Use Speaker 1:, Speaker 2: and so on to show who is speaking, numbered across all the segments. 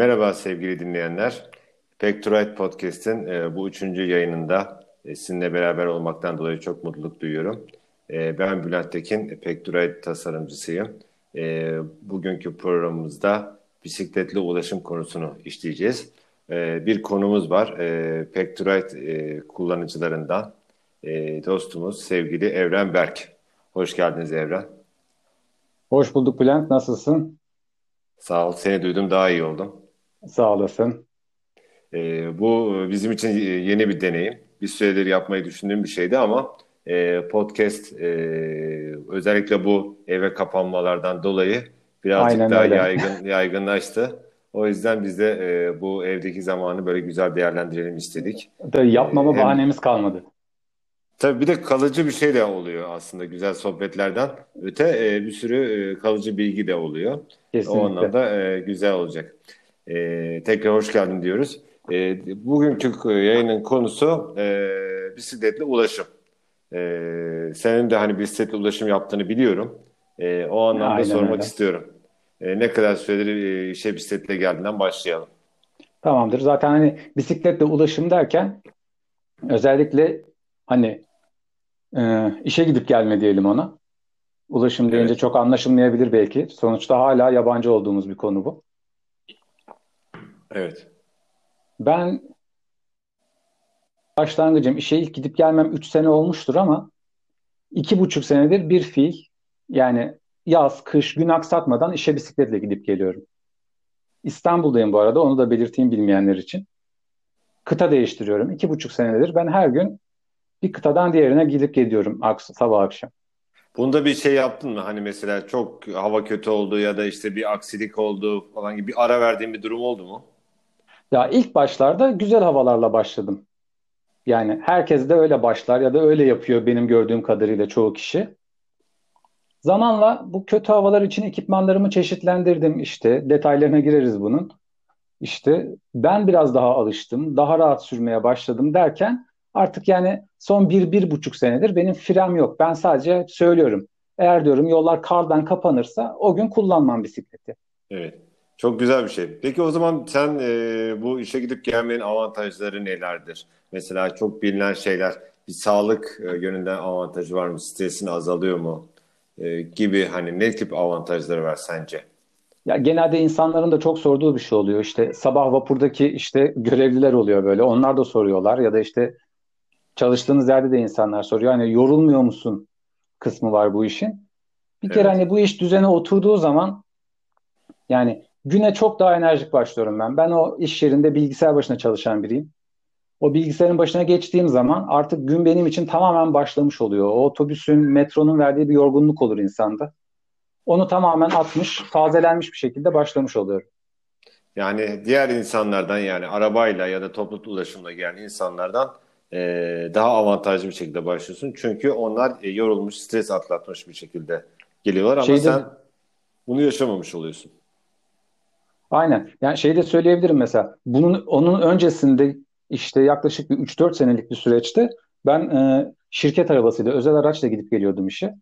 Speaker 1: Merhaba sevgili dinleyenler. Pek Podcast'in e, bu üçüncü yayınında e, sizinle beraber olmaktan dolayı çok mutluluk duyuyorum. E, ben Bülent Tekin, Pek tasarımcısıyım. E, bugünkü programımızda bisikletli ulaşım konusunu işleyeceğiz. E, bir konumuz var. E, Pek e, kullanıcılarından e, dostumuz sevgili Evren Berk. Hoş geldiniz Evren.
Speaker 2: Hoş bulduk Bülent. Nasılsın?
Speaker 1: Sağ ol. Seni duydum daha iyi oldum.
Speaker 2: Sağ olasın.
Speaker 1: E, bu bizim için yeni bir deneyim. Bir süredir yapmayı düşündüğüm bir şeydi ama e, podcast e, özellikle bu eve kapanmalardan dolayı birazcık Aynen daha öyle. yaygın yaygınlaştı. O yüzden biz de e, bu evdeki zamanı böyle güzel değerlendirelim istedik.
Speaker 2: Tabii yapmama ee, bahanemiz kalmadı.
Speaker 1: Tabii bir de kalıcı bir şey de oluyor aslında güzel sohbetlerden öte e, bir sürü e, kalıcı bilgi de oluyor. Kesinlikle. O anlamda e, güzel olacak. E, tekrar hoş geldin diyoruz. E, bugünkü yayının konusu e, bisikletli ulaşım. E, senin de hani bisikletli ulaşım yaptığını biliyorum. E, o anlamda Aynen sormak öyle. istiyorum. E, ne kadar süredir e, işe bisikletle geldiğinden başlayalım.
Speaker 2: Tamamdır. Zaten hani bisikletle ulaşım derken özellikle hani e, işe gidip gelme diyelim ona. Ulaşım deyince evet. çok anlaşılmayabilir belki. Sonuçta hala yabancı olduğumuz bir konu bu.
Speaker 1: Evet.
Speaker 2: Ben başlangıcım işe ilk gidip gelmem 3 sene olmuştur ama iki buçuk senedir bir fiil yani yaz, kış, gün aksatmadan işe bisikletle gidip geliyorum. İstanbul'dayım bu arada onu da belirteyim bilmeyenler için. Kıta değiştiriyorum. iki buçuk senedir ben her gün bir kıtadan diğerine gidip geliyorum sabah akşam.
Speaker 1: Bunda bir şey yaptın mı? Hani mesela çok hava kötü oldu ya da işte bir aksilik oldu falan gibi bir ara verdiğin bir durum oldu mu?
Speaker 2: Ya ilk başlarda güzel havalarla başladım. Yani herkes de öyle başlar ya da öyle yapıyor benim gördüğüm kadarıyla çoğu kişi. Zamanla bu kötü havalar için ekipmanlarımı çeşitlendirdim işte. Detaylarına gireriz bunun. İşte ben biraz daha alıştım, daha rahat sürmeye başladım derken artık yani son bir, bir buçuk senedir benim frem yok. Ben sadece söylüyorum. Eğer diyorum yollar kardan kapanırsa o gün kullanmam bisikleti.
Speaker 1: Evet. Çok güzel bir şey. Peki o zaman sen e, bu işe gidip gelmenin avantajları nelerdir? Mesela çok bilinen şeyler bir sağlık e, yönünden avantajı var mı? Stresin azalıyor mu? E, gibi hani ne tip avantajları var sence?
Speaker 2: Ya genelde insanların da çok sorduğu bir şey oluyor. İşte sabah vapurdaki işte görevliler oluyor böyle. Onlar da soruyorlar ya da işte çalıştığınız yerde de insanlar soruyor. Hani yorulmuyor musun kısmı var bu işin. Bir evet. kere hani bu iş düzene oturduğu zaman yani güne çok daha enerjik başlıyorum ben. Ben o iş yerinde bilgisayar başına çalışan biriyim. O bilgisayarın başına geçtiğim zaman artık gün benim için tamamen başlamış oluyor. O otobüsün, metronun verdiği bir yorgunluk olur insanda. Onu tamamen atmış, tazelenmiş bir şekilde başlamış oluyorum.
Speaker 1: Yani diğer insanlardan yani arabayla ya da toplu ulaşımla gelen insanlardan e, daha avantajlı bir şekilde başlıyorsun. Çünkü onlar e, yorulmuş, stres atlatmış bir şekilde geliyorlar ama Şeyde, sen bunu yaşamamış oluyorsun.
Speaker 2: Aynen. Yani şey de söyleyebilirim mesela. Bunun onun öncesinde işte yaklaşık bir 3-4 senelik bir süreçte ben e, şirket arabasıyla, özel araçla gidip geliyordum işe.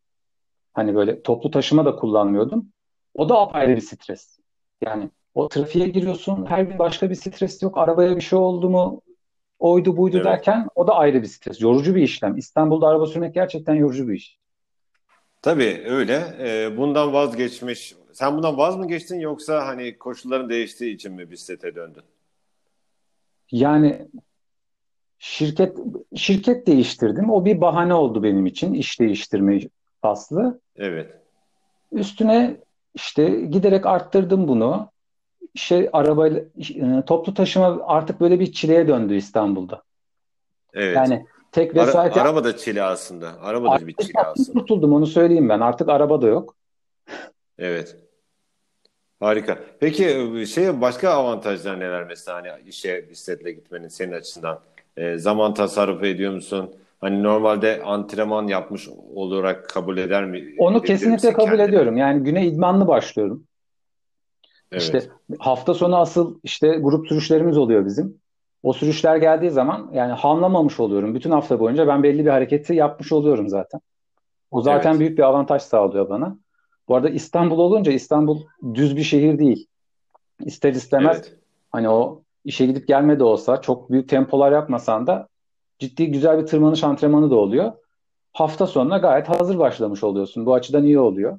Speaker 2: Hani böyle toplu taşıma da kullanmıyordum. O da apayrı bir stres. Yani o trafiğe giriyorsun, her gün başka bir stres yok. Arabaya bir şey oldu mu oydu buydu evet. derken o da ayrı bir stres. Yorucu bir işlem. İstanbul'da araba sürmek gerçekten yorucu bir iş.
Speaker 1: Tabii öyle. E, bundan vazgeçmiş. Sen bundan vaz mı geçtin yoksa hani koşulların değiştiği için mi bisiklete döndün?
Speaker 2: Yani şirket şirket değiştirdim. O bir bahane oldu benim için iş değiştirme faslı.
Speaker 1: Evet.
Speaker 2: Üstüne işte giderek arttırdım bunu. Şey arabayla e, toplu taşıma artık böyle bir çileye döndü İstanbul'da.
Speaker 1: Evet. Yani tek vesayet Ara, araba da çile aslında. Araba da bir çile aslında.
Speaker 2: Kurtuldum onu söyleyeyim ben. Artık araba da yok.
Speaker 1: Evet. Harika. Peki e, şey başka avantajlar neler mesela hani işe bisikletle gitmenin senin açısından? E, zaman tasarrufu ediyor musun? Hani normalde antrenman yapmış olarak kabul eder mi?
Speaker 2: Onu kesinlikle kabul kendine? ediyorum. Yani güne idmanlı başlıyorum. Evet. İşte hafta sonu asıl işte grup sürüşlerimiz oluyor bizim. O sürüşler geldiği zaman yani hamlamamış oluyorum. Bütün hafta boyunca ben belli bir hareketi yapmış oluyorum zaten. O zaten evet. büyük bir avantaj sağlıyor bana. Bu arada İstanbul olunca İstanbul düz bir şehir değil. İster istemez evet. Hani o işe gidip gelme de olsa çok büyük tempolar yapmasan da ciddi güzel bir tırmanış antrenmanı da oluyor. Hafta sonuna gayet hazır başlamış oluyorsun. Bu açıdan iyi oluyor.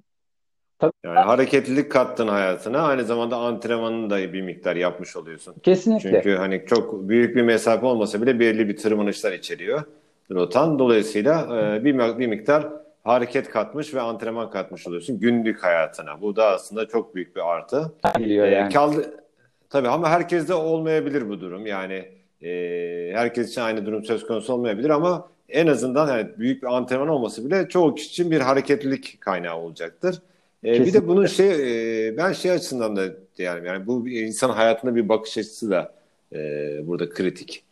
Speaker 1: Tabii, yani hareketlilik kattın hayatına. Aynı zamanda antrenmanını da bir miktar yapmış oluyorsun.
Speaker 2: Kesinlikle.
Speaker 1: Çünkü hani çok büyük bir mesafe olmasa bile belli bir tırmanışlar içeriyor rotan. Dolayısıyla e, bir, bir miktar hareket katmış ve antrenman katmış oluyorsun günlük hayatına. Bu da aslında çok büyük bir artı.
Speaker 2: Geliyor e, yani.
Speaker 1: Kaldı, tabii ama herkeste olmayabilir bu durum. Yani e, herkes için aynı durum söz konusu olmayabilir ama en azından yani büyük bir antrenman olması bile çoğu kişi için bir hareketlilik kaynağı olacaktır. E, bir de bunun şey e, ben şey açısından da yani yani bu insan hayatında bir bakış açısı da e, burada kritik.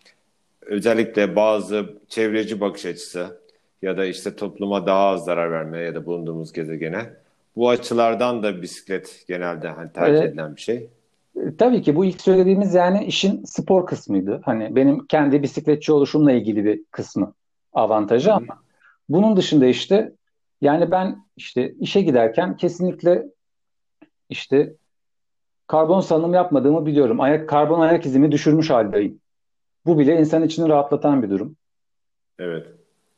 Speaker 1: Özellikle bazı çevreci bakış açısı ya da işte topluma daha az zarar vermeye ya da bulunduğumuz gezegene bu açılardan da bisiklet genelde hani tercih evet. edilen bir şey.
Speaker 2: E, tabii ki bu ilk söylediğimiz yani işin spor kısmıydı. Hani benim kendi bisikletçi oluşumla ilgili bir kısmı avantajı Hı. ama bunun dışında işte yani ben işte işe giderken kesinlikle işte karbon salınım yapmadığımı biliyorum. Ayak karbon ayak izimi düşürmüş haldeyim. Bu bile insan içini rahatlatan bir durum.
Speaker 1: Evet.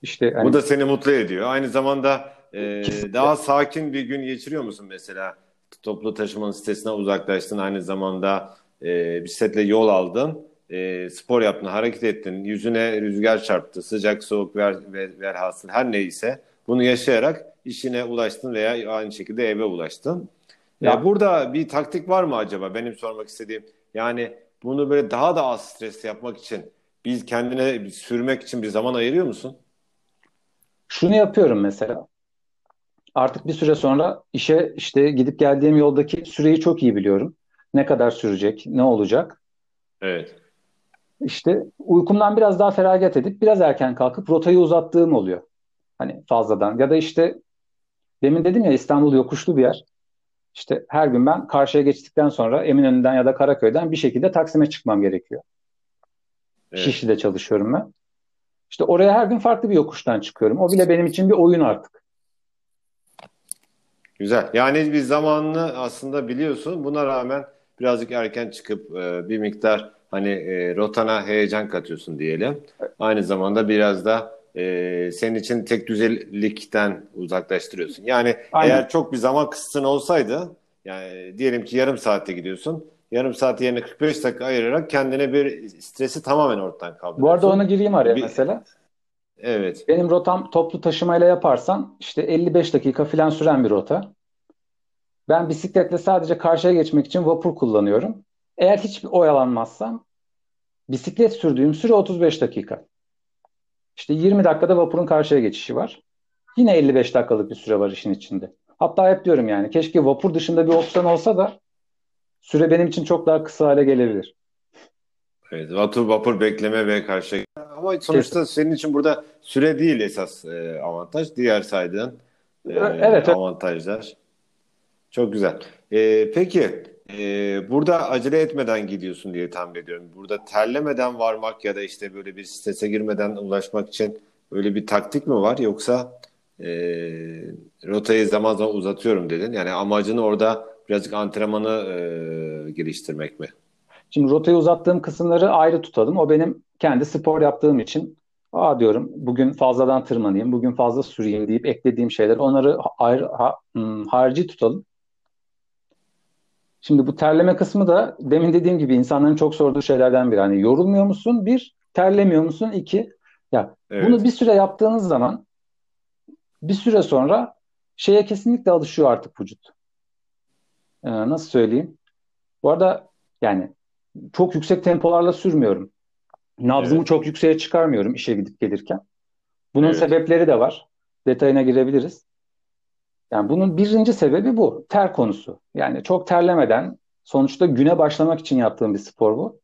Speaker 1: İşte hani, bu da seni mutlu ediyor. Aynı zamanda e, daha sakin bir gün geçiriyor musun mesela? Toplu taşımanın sitesine uzaklaştın. Aynı zamanda e, bisikletle yol aldın. E, spor yaptın, hareket ettin. Yüzüne rüzgar çarptı. Sıcak, soğuk ver, ver, verhasıl her neyse. Bunu yaşayarak işine ulaştın veya aynı şekilde eve ulaştın. Ya. ya burada bir taktik var mı acaba? Benim sormak istediğim. Yani bunu böyle daha da az stres yapmak için biz kendine sürmek için bir zaman ayırıyor musun?
Speaker 2: Şunu yapıyorum mesela. Artık bir süre sonra işe işte gidip geldiğim yoldaki süreyi çok iyi biliyorum. Ne kadar sürecek, ne olacak.
Speaker 1: Evet.
Speaker 2: İşte uykumdan biraz daha feragat edip biraz erken kalkıp rotayı uzattığım oluyor. Hani fazladan. Ya da işte demin dedim ya İstanbul yokuşlu bir yer. İşte her gün ben karşıya geçtikten sonra Eminönü'nden ya da Karaköy'den bir şekilde Taksim'e çıkmam gerekiyor. Evet. Şişli'de çalışıyorum ben. İşte oraya her gün farklı bir yokuştan çıkıyorum. O bile benim için bir oyun artık.
Speaker 1: Güzel. Yani bir zamanını aslında biliyorsun. Buna rağmen birazcık erken çıkıp e, bir miktar hani e, rotana heyecan katıyorsun diyelim. Aynı zamanda biraz da e, senin için tek düzelikten uzaklaştırıyorsun. Yani Aynen. eğer çok bir zaman kısıtın olsaydı yani diyelim ki yarım saatte gidiyorsun. Yarım saat yerine 45 dakika ayırarak kendine bir stresi tamamen ortadan kaldırıyorsun.
Speaker 2: Bu arada ona gireyim araya bir, mesela.
Speaker 1: Evet.
Speaker 2: Benim rotam toplu taşımayla yaparsan işte 55 dakika falan süren bir rota. Ben bisikletle sadece karşıya geçmek için vapur kullanıyorum. Eğer hiç oyalanmazsam bisiklet sürdüğüm süre 35 dakika. İşte 20 dakikada vapurun karşıya geçişi var. Yine 55 dakikalık bir süre var işin içinde. Hatta hep diyorum yani keşke vapur dışında bir opsiyon olsa da süre benim için çok daha kısa hale gelebilir.
Speaker 1: Evet, vapur, vapur bekleme ve karşı ama sonuçta Kesin. senin için burada süre değil esas e, avantaj. Diğer saydığın e, evet, avantajlar. Çok güzel. E, peki e, burada acele etmeden gidiyorsun diye tahmin ediyorum. Burada terlemeden varmak ya da işte böyle bir strese girmeden ulaşmak için öyle bir taktik mi var yoksa e, rotayı zaman zaman uzatıyorum dedin. Yani amacını orada birazcık antrenmanı e, geliştirmek mi?
Speaker 2: Şimdi rotayı uzattığım kısımları ayrı tutalım. O benim kendi spor yaptığım için Aa diyorum bugün fazladan tırmanayım, bugün fazla süreyim deyip eklediğim şeyler onları ayrı, ha, hmm, harici tutalım. Şimdi bu terleme kısmı da demin dediğim gibi insanların çok sorduğu şeylerden biri. Hani yorulmuyor musun? Bir, terlemiyor musun? İki, ya evet. bunu bir süre yaptığınız zaman bir süre sonra şeye kesinlikle alışıyor artık vücut. Ee, nasıl söyleyeyim? Bu arada yani çok yüksek tempolarla sürmüyorum. Nabzımı evet. çok yükseğe çıkarmıyorum işe gidip gelirken. Bunun evet. sebepleri de var. Detayına girebiliriz. Yani bunun birinci sebebi bu. Ter konusu. Yani çok terlemeden sonuçta güne başlamak için yaptığım bir spor bu.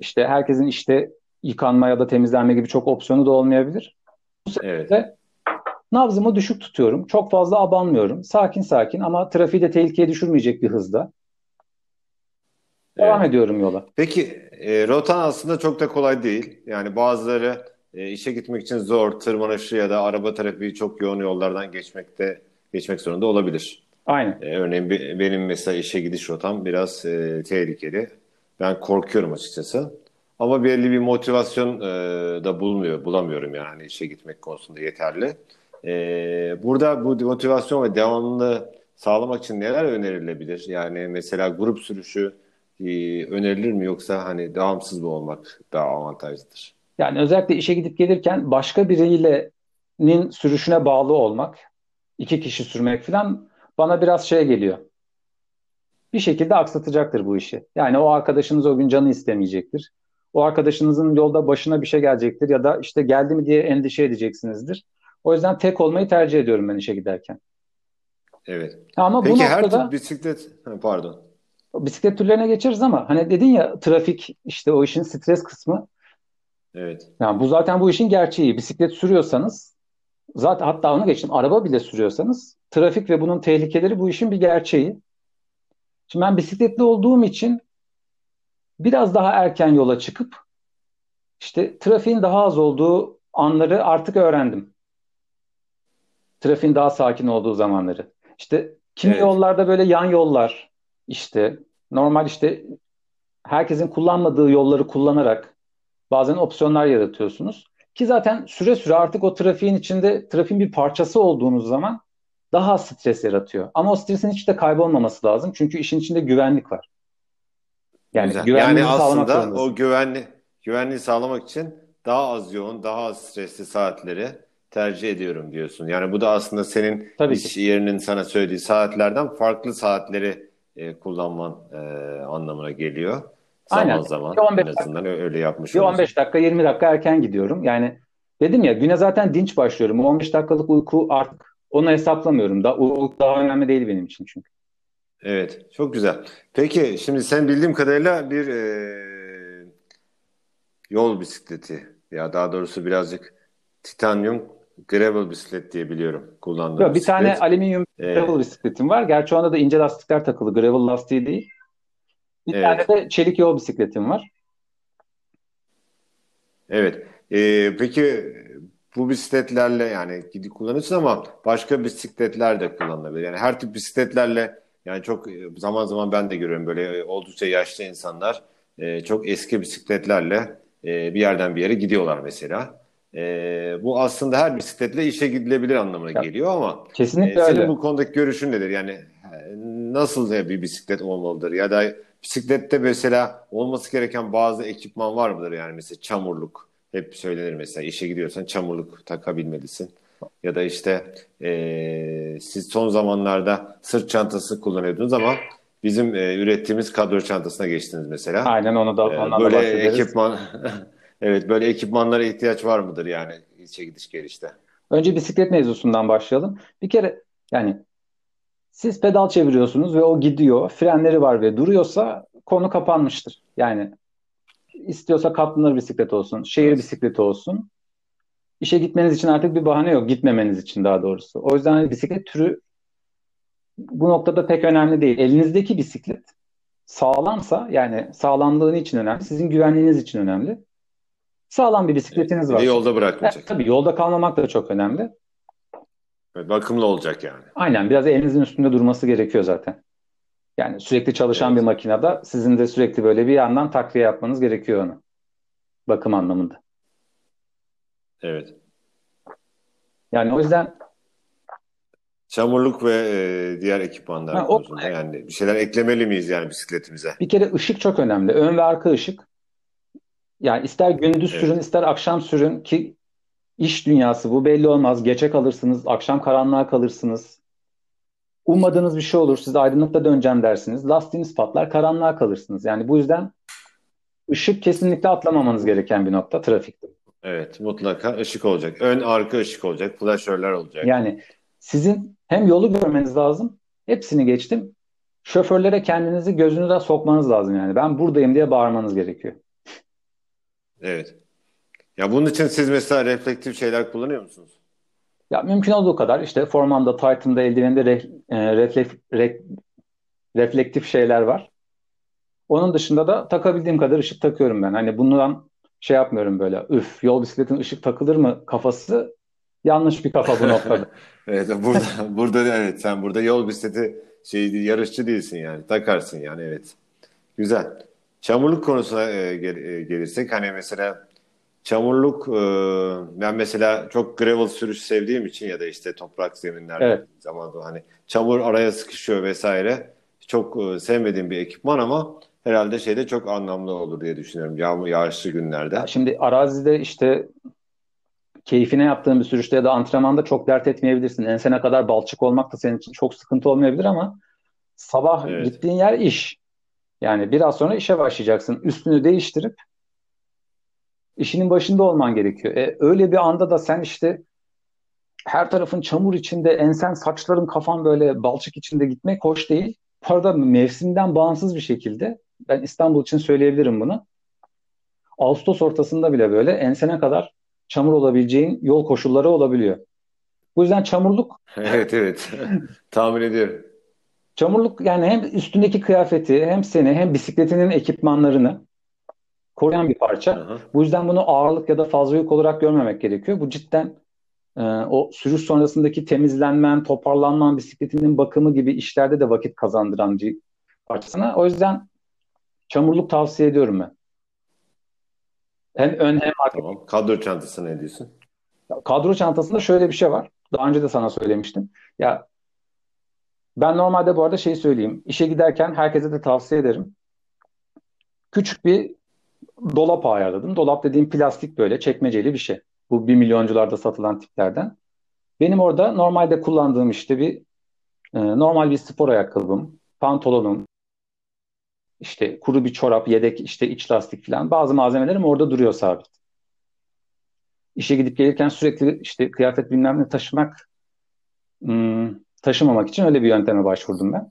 Speaker 2: İşte herkesin işte yıkanma ya da temizlenme gibi çok opsiyonu da olmayabilir. Bu sebeple evet. Nabzımı düşük tutuyorum. Çok fazla abanmıyorum. Sakin sakin ama trafiği de tehlikeye düşürmeyecek bir hızda. Devam evet. ediyorum yola.
Speaker 1: Peki e, rotan aslında çok da kolay değil. Yani bazıları e, işe gitmek için zor, tırmanışı ya da araba trafiği çok yoğun yollardan geçmekte geçmek zorunda olabilir.
Speaker 2: Aynen.
Speaker 1: E, örneğin be, benim mesela işe gidiş rotam biraz e, tehlikeli. Ben korkuyorum açıkçası. Ama belli bir motivasyon e, da bulmuyor, bulamıyorum yani işe gitmek konusunda yeterli. E, burada bu motivasyon ve devamlılığı sağlamak için neler önerilebilir? Yani mesela grup sürüşü e, önerilir mi yoksa hani devamsız mı olmak daha avantajlıdır?
Speaker 2: Yani özellikle işe gidip gelirken başka biriyle sürüşüne bağlı olmak, iki kişi sürmek falan bana biraz şey geliyor. Bir şekilde aksatacaktır bu işi. Yani o arkadaşınız o gün canı istemeyecektir. O arkadaşınızın yolda başına bir şey gelecektir ya da işte geldi mi diye endişe edeceksinizdir. O yüzden tek olmayı tercih ediyorum ben işe giderken.
Speaker 1: Evet.
Speaker 2: Ama
Speaker 1: Peki
Speaker 2: bu
Speaker 1: her
Speaker 2: noktada
Speaker 1: tür bisiklet pardon.
Speaker 2: bisiklet türlerine geçeriz ama hani dedin ya trafik işte o işin stres kısmı.
Speaker 1: Evet.
Speaker 2: Yani bu zaten bu işin gerçeği. Bisiklet sürüyorsanız zaten hatta onu geçtim araba bile sürüyorsanız trafik ve bunun tehlikeleri bu işin bir gerçeği. Şimdi ben bisikletli olduğum için biraz daha erken yola çıkıp işte trafiğin daha az olduğu anları artık öğrendim. Trafiğin daha sakin olduğu zamanları. İşte kimi
Speaker 1: Evet.
Speaker 2: yollarda böyle yan yollar işte normal işte herkesin kullanmadığı yolları kullanarak bazen opsiyonlar yaratıyorsunuz. Ki zaten süre süre artık o trafiğin içinde trafiğin bir parçası olduğunuz zaman daha az stres yaratıyor. Ama o stresin hiç de kaybolmaması lazım. Çünkü işin içinde güvenlik var. Yani
Speaker 1: Güzel. Yani
Speaker 2: sağlamak
Speaker 1: aslında o güvenli güvenliği sağlamak için daha az yoğun, daha az stresli saatleri tercih ediyorum diyorsun. Yani bu da aslında senin
Speaker 2: Tabii
Speaker 1: iş
Speaker 2: ki.
Speaker 1: yerinin sana söylediği saatlerden farklı saatleri e, kullanman e, anlamına geliyor. Zaman
Speaker 2: Aynen.
Speaker 1: zaman
Speaker 2: Bir 15
Speaker 1: en azından ö- öyle yapmış
Speaker 2: Bir
Speaker 1: oluyorsun.
Speaker 2: 15 dakika 20 dakika erken gidiyorum. Yani dedim ya güne zaten dinç başlıyorum. O 15 dakikalık uyku artık onu hesaplamıyorum. Da, uyku daha önemli değil benim için çünkü.
Speaker 1: Evet, çok güzel. Peki şimdi sen bildiğim kadarıyla bir e, yol bisikleti ya daha doğrusu birazcık titanyum gravel bisiklet diye biliyorum kullandığın
Speaker 2: Yok, bir tane
Speaker 1: bisiklet.
Speaker 2: alüminyum
Speaker 1: E,
Speaker 2: gravel bisikletim var. Gerçi onda da ince lastikler takılı. Gravel lastiği değil. Bir
Speaker 1: evet.
Speaker 2: tane de çelik yol bisikletim var.
Speaker 1: Evet. Ee, peki bu bisikletlerle yani gidi kullanırsın ama başka bisikletler de kullanılabilir. Yani her tip bisikletlerle yani çok e, zaman zaman ben de görüyorum böyle e, oldukça yaşlı insanlar e, çok eski bisikletlerle e, bir yerden bir yere gidiyorlar mesela. E, bu aslında her bisikletle işe gidilebilir anlamına
Speaker 2: Ya,
Speaker 1: geliyor ama e,
Speaker 2: kesinlikle
Speaker 1: senin
Speaker 2: öyle.
Speaker 1: bu konudaki görüşün nedir? Yani e, nasıl bir bisiklet olmalıdır? Ya da Bisiklette mesela olması gereken bazı ekipman var mıdır? Yani mesela çamurluk. Hep söylenir mesela işe gidiyorsan çamurluk takabilmelisin. Ya da işte eee, siz son zamanlarda sırt çantası kullanıyordunuz ama bizim e, ürettiğimiz kadro çantasına geçtiniz mesela.
Speaker 2: Aynen onu da
Speaker 1: E,
Speaker 2: ondan da
Speaker 1: böyle
Speaker 2: bahsederiz.
Speaker 1: ekipman evet böyle ekipmanlara ihtiyaç var mıdır yani işe gidiş gelişte?
Speaker 2: Önce bisiklet mevzusundan başlayalım. Bir kere yani siz pedal çeviriyorsunuz ve o gidiyor. Frenleri var ve duruyorsa konu kapanmıştır. Yani istiyorsa katlanır bisiklet olsun, şehir
Speaker 1: Evet.
Speaker 2: bisikleti olsun. İşe gitmeniz için artık bir bahane yok. Gitmemeniz için daha doğrusu. O yüzden hani bisiklet türü bu noktada pek önemli değil. Elinizdeki bisiklet sağlamsa yani sağlamlığı için önemli. Sizin güvenliğiniz için önemli. Sağlam bir bisikletiniz
Speaker 1: Bir de
Speaker 2: varsa.
Speaker 1: yolda
Speaker 2: E,
Speaker 1: bırakmayacak.
Speaker 2: tabii yolda kalmamak da çok önemli.
Speaker 1: Evet, bakımlı olacak yani.
Speaker 2: Aynen biraz elinizin üstünde durması gerekiyor zaten. Yani sürekli çalışan bir
Speaker 1: Evet.
Speaker 2: makinede sizin de sürekli böyle bir yandan takviye yapmanız gerekiyor onu. Bakım anlamında.
Speaker 1: Evet.
Speaker 2: Yani o yüzden
Speaker 1: Çamurluk ve e, diğer ekipmanlar
Speaker 2: ha, o
Speaker 1: konusunda yani bir şeyler eklemeli miyiz yani bisikletimize?
Speaker 2: bir kere ışık çok önemli. Ön ve arka ışık. Yani ister gündüz sürün
Speaker 1: Evet.
Speaker 2: ister akşam sürün ki iş dünyası bu belli olmaz. Gece kalırsınız, akşam karanlığa kalırsınız. Ummadığınız bir şey olur. Siz aydınlıkta döneceğim dersiniz. Lastiğiniz patlar, karanlığa kalırsınız. Yani bu yüzden ışık kesinlikle atlamamanız gereken bir nokta trafikte.
Speaker 1: Evet, mutlaka ışık olacak. Ön arka ışık olacak, flaşörler olacak.
Speaker 2: Yani sizin hem yolu görmeniz lazım, hepsini geçtim. Şoförlere kendinizi gözünüze sokmanız lazım yani. Ben buradayım diye bağırmanız gerekiyor.
Speaker 1: Evet. Ya bunun için siz mesela reflektif şeyler kullanıyor musunuz?
Speaker 2: Ya mümkün olduğu kadar işte Forman'da, Titan'da, eldiveninde re, e, reflek, re- reflektif şeyler var. Onun dışında da takabildiğim kadar ışık takıyorum ben. Hani bundan şey yapmıyorum böyle. Üf, yol bisikletin ışık takılır mı kafası yanlış bir kafa bu noktada.
Speaker 1: Evet, burada burada evet sen burada yol bisikleti şey yarışçı değilsin yani. Takarsın yani evet. Güzel. Çamurluk konusuna e, gel, e, gelirsek hani mesela çamurluk e, ben mesela çok gravel sürüş sevdiğim için ya da işte toprak zeminlerde evet. zaman hani çamur araya sıkışıyor vesaire çok e, sevmediğim bir ekipman ama herhalde şeyde çok anlamlı olur diye düşünüyorum yağmur yağışlı günlerde. Ya
Speaker 2: şimdi arazide işte keyfine yaptığın bir sürüşte ya da antrenmanda çok dert etmeyebilirsin. Ensene kadar balçık olmak da senin için çok sıkıntı olmayabilir ama sabah evet. gittiğin yer iş. Yani biraz sonra işe başlayacaksın. Üstünü değiştirip işinin başında olman gerekiyor. E, öyle bir anda da sen işte her tarafın çamur içinde, ensen, saçların, kafan böyle balçık içinde gitmek hoş değil. Bu arada mevsimden bağımsız bir şekilde ben İstanbul için söyleyebilirim bunu. Ağustos ortasında bile böyle ensene kadar çamur olabileceğin yol koşulları olabiliyor. Bu yüzden çamurluk
Speaker 1: Evet evet. Tahmin ediyorum.
Speaker 2: Çamurluk yani hem üstündeki kıyafeti hem seni hem bisikletinin ekipmanlarını koruyan bir parça. Aha. Bu yüzden bunu ağırlık ya da fazla yük olarak görmemek gerekiyor. Bu cidden e, o sürüş sonrasındaki temizlenmen, toparlanman, bisikletinin bakımı gibi işlerde de vakit kazandıran bir parçasına. O yüzden çamurluk tavsiye ediyorum ben.
Speaker 1: Hem ön hem arka. Tamam. Kadro çantası ne diyorsun?
Speaker 2: Kadro çantasında şöyle bir şey var. Daha önce de sana söylemiştim. Ya ben normalde bu arada şey söyleyeyim. İşe giderken herkese de tavsiye ederim. Küçük bir dolap ayarladım. Dolap dediğim plastik böyle çekmeceli bir şey. Bu bir milyoncularda satılan tiplerden. Benim orada normalde kullandığım işte bir e, normal bir spor ayakkabım, pantolonum, işte kuru bir çorap, yedek işte iç lastik falan bazı malzemelerim orada duruyor sabit. İşe gidip gelirken sürekli işte kıyafet bilmem ne taşımak hmm, taşımamak için öyle bir yönteme başvurdum ben.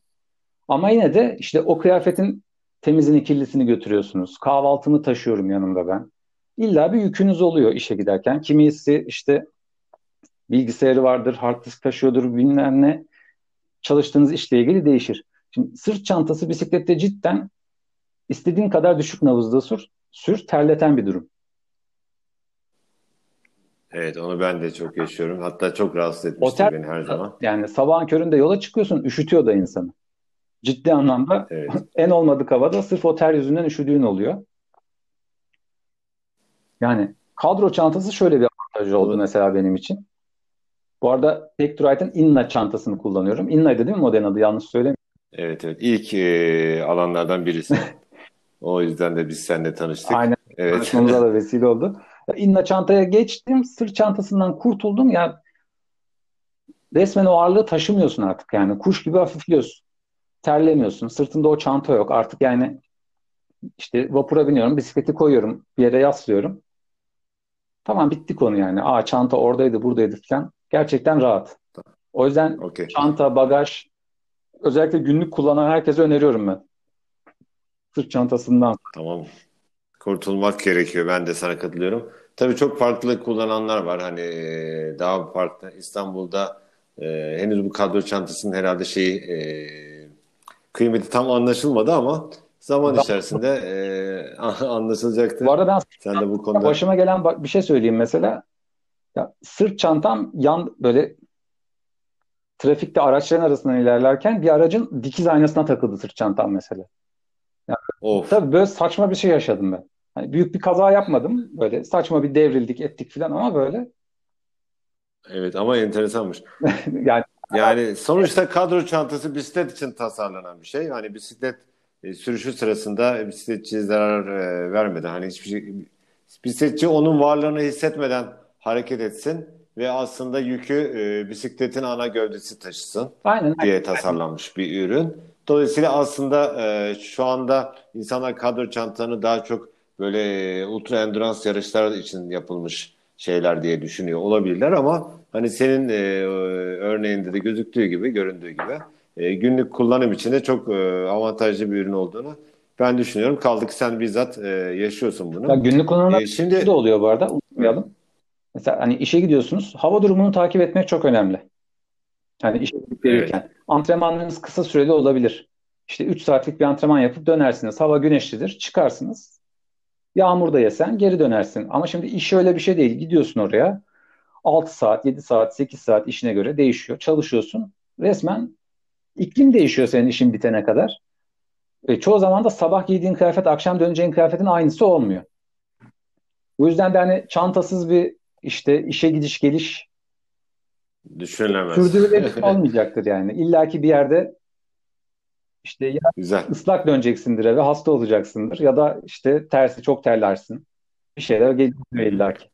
Speaker 2: Ama yine de işte o kıyafetin temizini kirlisini götürüyorsunuz. Kahvaltımı taşıyorum yanımda ben. İlla bir yükünüz oluyor işe giderken. Kimisi işte bilgisayarı vardır, hard disk taşıyordur bilmem ne. Çalıştığınız işle ilgili değişir. Şimdi sırt çantası bisiklette cidden istediğin kadar düşük nabızda sür, sür terleten bir durum.
Speaker 1: Evet onu ben de çok yaşıyorum. Hatta çok rahatsız etmiştir Otel, beni her zaman.
Speaker 2: Yani sabahın köründe yola çıkıyorsun üşütüyor da insanı. Ciddi anlamda evet. en olmadık havada sırf o ter yüzünden üşüdüğün oluyor. Yani kadro çantası şöyle bir avantajı oldu mesela benim için. Bu arada Tekturite'ın Inna çantasını kullanıyorum. Inna'ydı değil mi model adı? Yanlış söylemiyorum.
Speaker 1: Evet evet. İlk e, alanlardan birisi. o yüzden de biz seninle tanıştık.
Speaker 2: Aynen. Evet. Tanışmamıza da vesile oldu. İnna çantaya geçtim. Sırt çantasından kurtuldum. Ya resmen o ağırlığı taşımıyorsun artık yani. Kuş gibi hafifliyorsun. Terlemiyorsun. Sırtında o çanta yok. Artık yani işte vapura biniyorum. Bisikleti koyuyorum. Bir yere yaslıyorum. Tamam bitti konu yani. Aa çanta oradaydı buradaydı falan. Gerçekten rahat. O yüzden okay. çanta, bagaj özellikle günlük kullanan herkese öneriyorum ben. Sırt çantasından.
Speaker 1: Tamam kurtulmak gerekiyor. Ben de sana katılıyorum. Tabii çok farklı kullananlar var. Hani daha farklı İstanbul'da e, henüz bu kadro çantasının herhalde şeyi e, kıymeti tam anlaşılmadı ama zaman içerisinde e, anlaşılacaktır.
Speaker 2: Bu arada ben Sen de bu konuda başıma gelen bir şey söyleyeyim mesela. Ya, sırt çantam yan böyle trafikte araçların arasından ilerlerken bir aracın dikiz aynasına takıldı sırt çantam mesela. Yani, of. Tabii böyle saçma bir şey yaşadım ben. Hani büyük bir kaza yapmadım. Böyle saçma bir devrildik ettik falan ama böyle.
Speaker 1: Evet ama enteresanmış. yani yani sonuçta kadro çantası bisiklet için tasarlanan bir şey. Hani bisiklet e, sürüşü sırasında bisikletçi zarar e, vermeden hani hiçbir şey bisikletçi onun varlığını hissetmeden hareket etsin ve aslında yükü e, bisikletin ana gövdesi taşısın Aynen. diye tasarlanmış bir ürün. Dolayısıyla aslında e, şu anda insanlar kadro çantanı daha çok böyle ultra endurance yarışlar için yapılmış şeyler diye düşünüyor olabilirler ama hani senin e, örneğinde de gözüktüğü gibi, göründüğü gibi e, günlük kullanım için de çok e, avantajlı bir ürün olduğunu ben düşünüyorum. Kaldı ki sen bizzat e, yaşıyorsun bunu.
Speaker 2: Ya günlük kullanımda e, şimdi de oluyor bu arada. Unutmayalım. Mesela hani işe gidiyorsunuz. Hava durumunu takip etmek çok önemli. Yani işe gidip gelirken. Evet. Antrenmanlarınız kısa süreli olabilir. İşte 3 saatlik bir antrenman yapıp dönersiniz. Hava güneşlidir. Çıkarsınız. Yağmurda yesen geri dönersin. Ama şimdi iş öyle bir şey değil. Gidiyorsun oraya. 6 saat, 7 saat, 8 saat işine göre değişiyor. Çalışıyorsun. Resmen iklim değişiyor senin işin bitene kadar. E, çoğu zaman da sabah giydiğin kıyafet akşam döneceğin kıyafetin aynısı olmuyor. Bu yüzden de hani çantasız bir işte işe gidiş geliş
Speaker 1: düşünülemez.
Speaker 2: Sürdürülebilir olmayacaktır yani. İlla ki bir yerde işte ya Güzel. ıslak döneceksindir eve, hasta olacaksındır ya da işte tersi çok terlersin. Bir şeyler geliyor illa ki.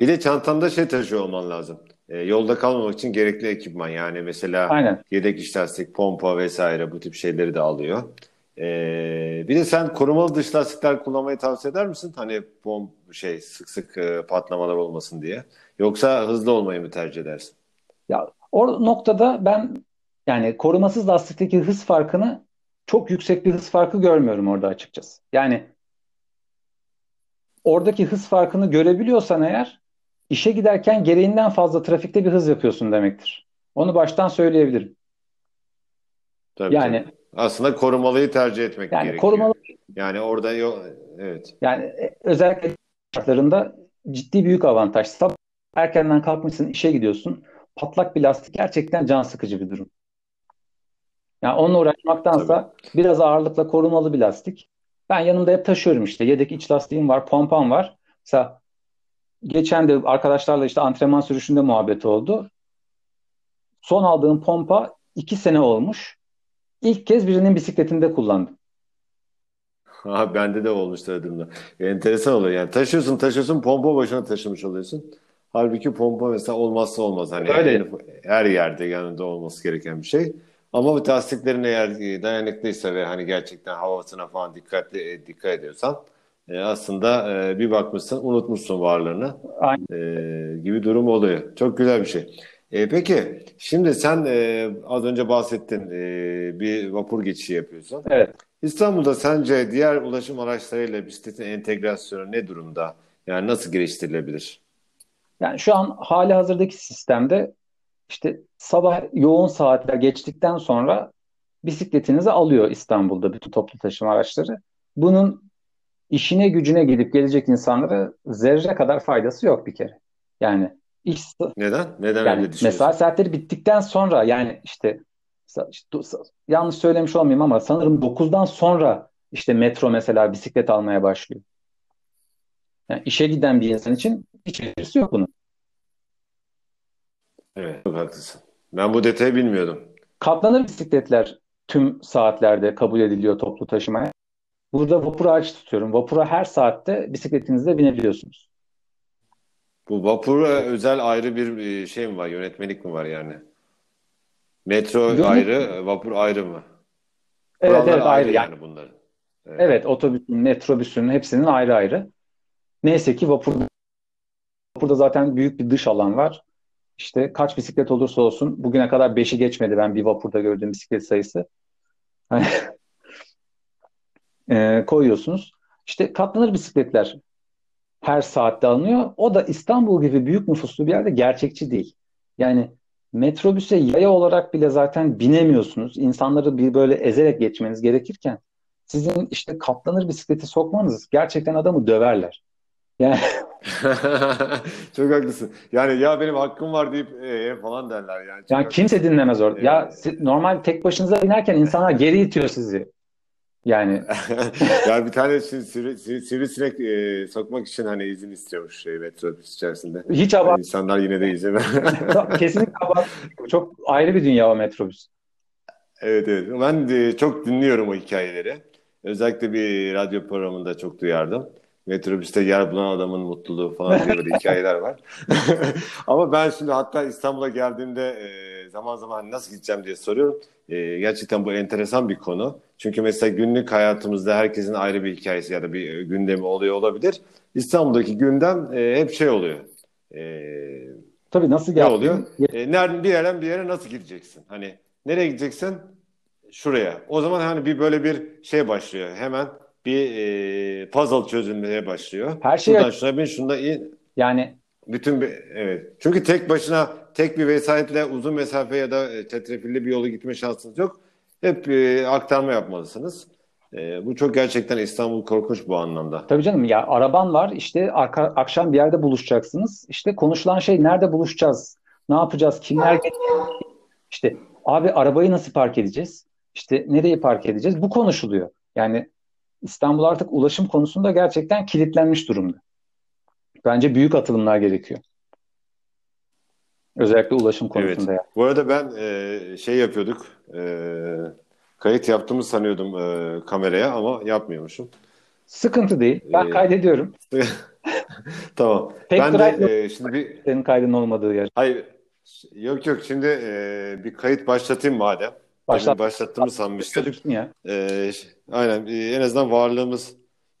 Speaker 1: Bir de çantanda şey taşıyor olman lazım. E, yolda kalmamak için gerekli ekipman. Yani mesela
Speaker 2: Aynen.
Speaker 1: yedek iç lastik, pompa vesaire bu tip şeyleri de alıyor. E, bir de sen korumalı dış lastikler kullanmayı tavsiye eder misin? Hani pomp şey sık sık e, patlamalar olmasın diye. Yoksa hızlı olmayı mı tercih edersin?
Speaker 2: Ya o noktada ben yani korumasız lastikteki hız farkını çok yüksek bir hız farkı görmüyorum orada açıkçası. Yani oradaki hız farkını görebiliyorsan eğer işe giderken gereğinden fazla trafikte bir hız yapıyorsun demektir. Onu baştan söyleyebilirim.
Speaker 1: Tabii, yani tabii. aslında korumalıyı tercih etmek yani gerekiyor. Korumalı, yani orada yok evet.
Speaker 2: Yani e, özellikle şartlarında ciddi büyük avantaj. Sabah erkenden kalkmışsın, işe gidiyorsun. Patlak bir lastik gerçekten can sıkıcı bir durum. Yani onunla uğraşmaktansa Tabii. biraz ağırlıkla korumalı bir lastik. Ben yanımda hep taşıyorum işte. Yedek iç lastiğim var, pompam var. Mesela geçen de arkadaşlarla işte antrenman sürüşünde muhabbet oldu. Son aldığım pompa iki sene olmuş. İlk kez birinin bisikletinde kullandım.
Speaker 1: Ha, bende de olmuştu adımda. Enteresan oluyor yani. Taşıyorsun taşıyorsun pompa başına taşımış oluyorsun. Halbuki pompa mesela olmazsa olmaz. Hani Öyle. her yerde yanında olması gereken bir şey. Ama bu lastiklerin eğer e, dayanıklıysa ve hani gerçekten havasına falan dikkatli e, dikkat ediyorsan e, aslında e, bir bakmışsın unutmuşsun varlığını e, gibi durum oluyor. Çok güzel bir şey. E, peki şimdi sen e, az önce bahsettin e, bir vapur geçişi yapıyorsun.
Speaker 2: Evet.
Speaker 1: İstanbul'da sence diğer ulaşım araçlarıyla bisikletin entegrasyonu ne durumda? Yani nasıl geliştirilebilir?
Speaker 2: Yani şu an hali hazırdaki sistemde işte sabah yoğun saatler geçtikten sonra bisikletinizi alıyor İstanbul'da bütün toplu taşıma araçları. Bunun işine gücüne gidip gelecek insanlara zerre kadar faydası yok bir kere. Yani iş
Speaker 1: neden? Neden
Speaker 2: yani öyle Mesai saatleri bittikten sonra yani işte, işte yanlış söylemiş olmayayım ama sanırım 9'dan sonra işte metro mesela bisiklet almaya başlıyor. Yani işe giden bir insan için hiç yok bunun.
Speaker 1: Evet, çok haklısın. Ben bu detayı bilmiyordum.
Speaker 2: Katlanır bisikletler tüm saatlerde kabul ediliyor toplu taşımaya. Burada vapura aç tutuyorum. Vapura her saatte bisikletinizle binebiliyorsunuz.
Speaker 1: Bu vapura özel ayrı bir e, şey mi var? Yönetmelik mi var yani? Metro Yönet... ayrı, vapur ayrı mı?
Speaker 2: Evet Kurallar evet ayrı, ayrı yani, yani bunların. Evet. evet otobüsün, metrobüsün hepsinin ayrı ayrı. Neyse ki vapur vapurda zaten büyük bir dış alan var. İşte kaç bisiklet olursa olsun bugüne kadar 5'i geçmedi ben bir vapurda gördüğüm bisiklet sayısı. Hani e, koyuyorsunuz. İşte katlanır bisikletler her saatte alınıyor. O da İstanbul gibi büyük nüfuslu bir yerde gerçekçi değil. Yani metrobüse yaya olarak bile zaten binemiyorsunuz. İnsanları bir böyle ezerek geçmeniz gerekirken sizin işte katlanır bisikleti sokmanız gerçekten adamı döverler. Yani
Speaker 1: Çok haklısın. Yani ya benim hakkım var deyip ee, falan derler yani.
Speaker 2: Çok yani kimse dinlemez orada. Ya normal tek başınıza binerken insanlar geri itiyor sizi. Yani
Speaker 1: yani bir tane sivri, sivri, sivrisinek e, sokmak için hani izin istiyormuş şey, metrobüs içerisinde.
Speaker 2: Hiç abart. Yani
Speaker 1: insanlar yine de izin
Speaker 2: Kesinlikle abart. Çok ayrı bir dünya o metrobüs.
Speaker 1: Evet evet. Ben de çok dinliyorum o hikayeleri. Özellikle bir radyo programında çok duyardım. Metrobüste yer bulan adamın mutluluğu falan diye böyle hikayeler var. Ama ben şimdi hatta İstanbul'a geldiğimde e, zaman zaman nasıl gideceğim diye soruyorum. E, gerçekten bu enteresan bir konu. Çünkü mesela günlük hayatımızda herkesin ayrı bir hikayesi ya da bir gündemi oluyor olabilir. İstanbul'daki gündem e, hep şey oluyor. E,
Speaker 2: Tabii nasıl
Speaker 1: ne oluyor? E, nereden bir yerden bir yere nasıl gideceksin? Hani nereye gideceksin? Şuraya. O zaman hani bir böyle bir şey başlıyor. Hemen bir e, puzzle çözülmeye başlıyor.
Speaker 2: Her şey
Speaker 1: şuradan şuna bin, şunda in.
Speaker 2: Yani
Speaker 1: bütün bir evet. Çünkü tek başına tek bir vesayetle uzun mesafe ya da çetrefilli bir yolu gitme şansınız yok. Hep e, aktarma yapmalısınız. E, bu çok gerçekten İstanbul korkunç bu anlamda.
Speaker 2: Tabii canım ya araban var işte arka, akşam bir yerde buluşacaksınız. İşte konuşulan şey nerede buluşacağız? Ne yapacağız? Kimler? İşte abi arabayı nasıl park edeceğiz? İşte nereyi park edeceğiz? Bu konuşuluyor. Yani İstanbul artık ulaşım konusunda gerçekten kilitlenmiş durumda. Bence büyük atılımlar gerekiyor. Özellikle ulaşım konusunda.
Speaker 1: Evet. Bu arada ben e, şey yapıyorduk. E, kayıt yaptığımı sanıyordum e, kameraya ama yapmıyormuşum.
Speaker 2: Sıkıntı değil. Ben ee, kaydediyorum.
Speaker 1: tamam. Pek ben de e, şimdi bir
Speaker 2: senin kaydın olmadığı yer.
Speaker 1: Hayır. Yok yok şimdi e, bir kayıt başlatayım madem. Başlat. başlattığımı sanmıştım.
Speaker 2: ya.
Speaker 1: E, aynen e, en azından varlığımız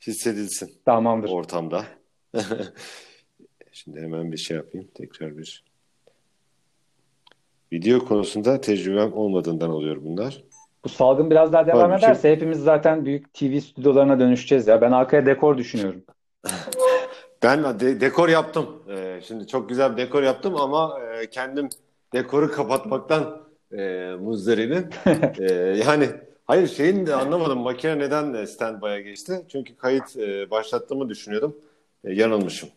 Speaker 1: hissedilsin.
Speaker 2: Tamamdır.
Speaker 1: Ortamda. şimdi hemen bir şey yapayım. Tekrar bir Video konusunda tecrübem olmadığından oluyor bunlar.
Speaker 2: Bu salgın biraz daha devam Halbuki... ederse hepimiz zaten büyük TV stüdyolarına dönüşeceğiz ya. Ben arkaya dekor düşünüyorum.
Speaker 1: ben de- dekor yaptım. Ee, şimdi çok güzel bir dekor yaptım ama e, kendim dekoru kapatmaktan e, muzdaribim. e, yani hayır şeyin de anlamadım makine neden standby'a geçti. Çünkü kayıt e, başlattığımı düşünüyordum. E, yanılmışım.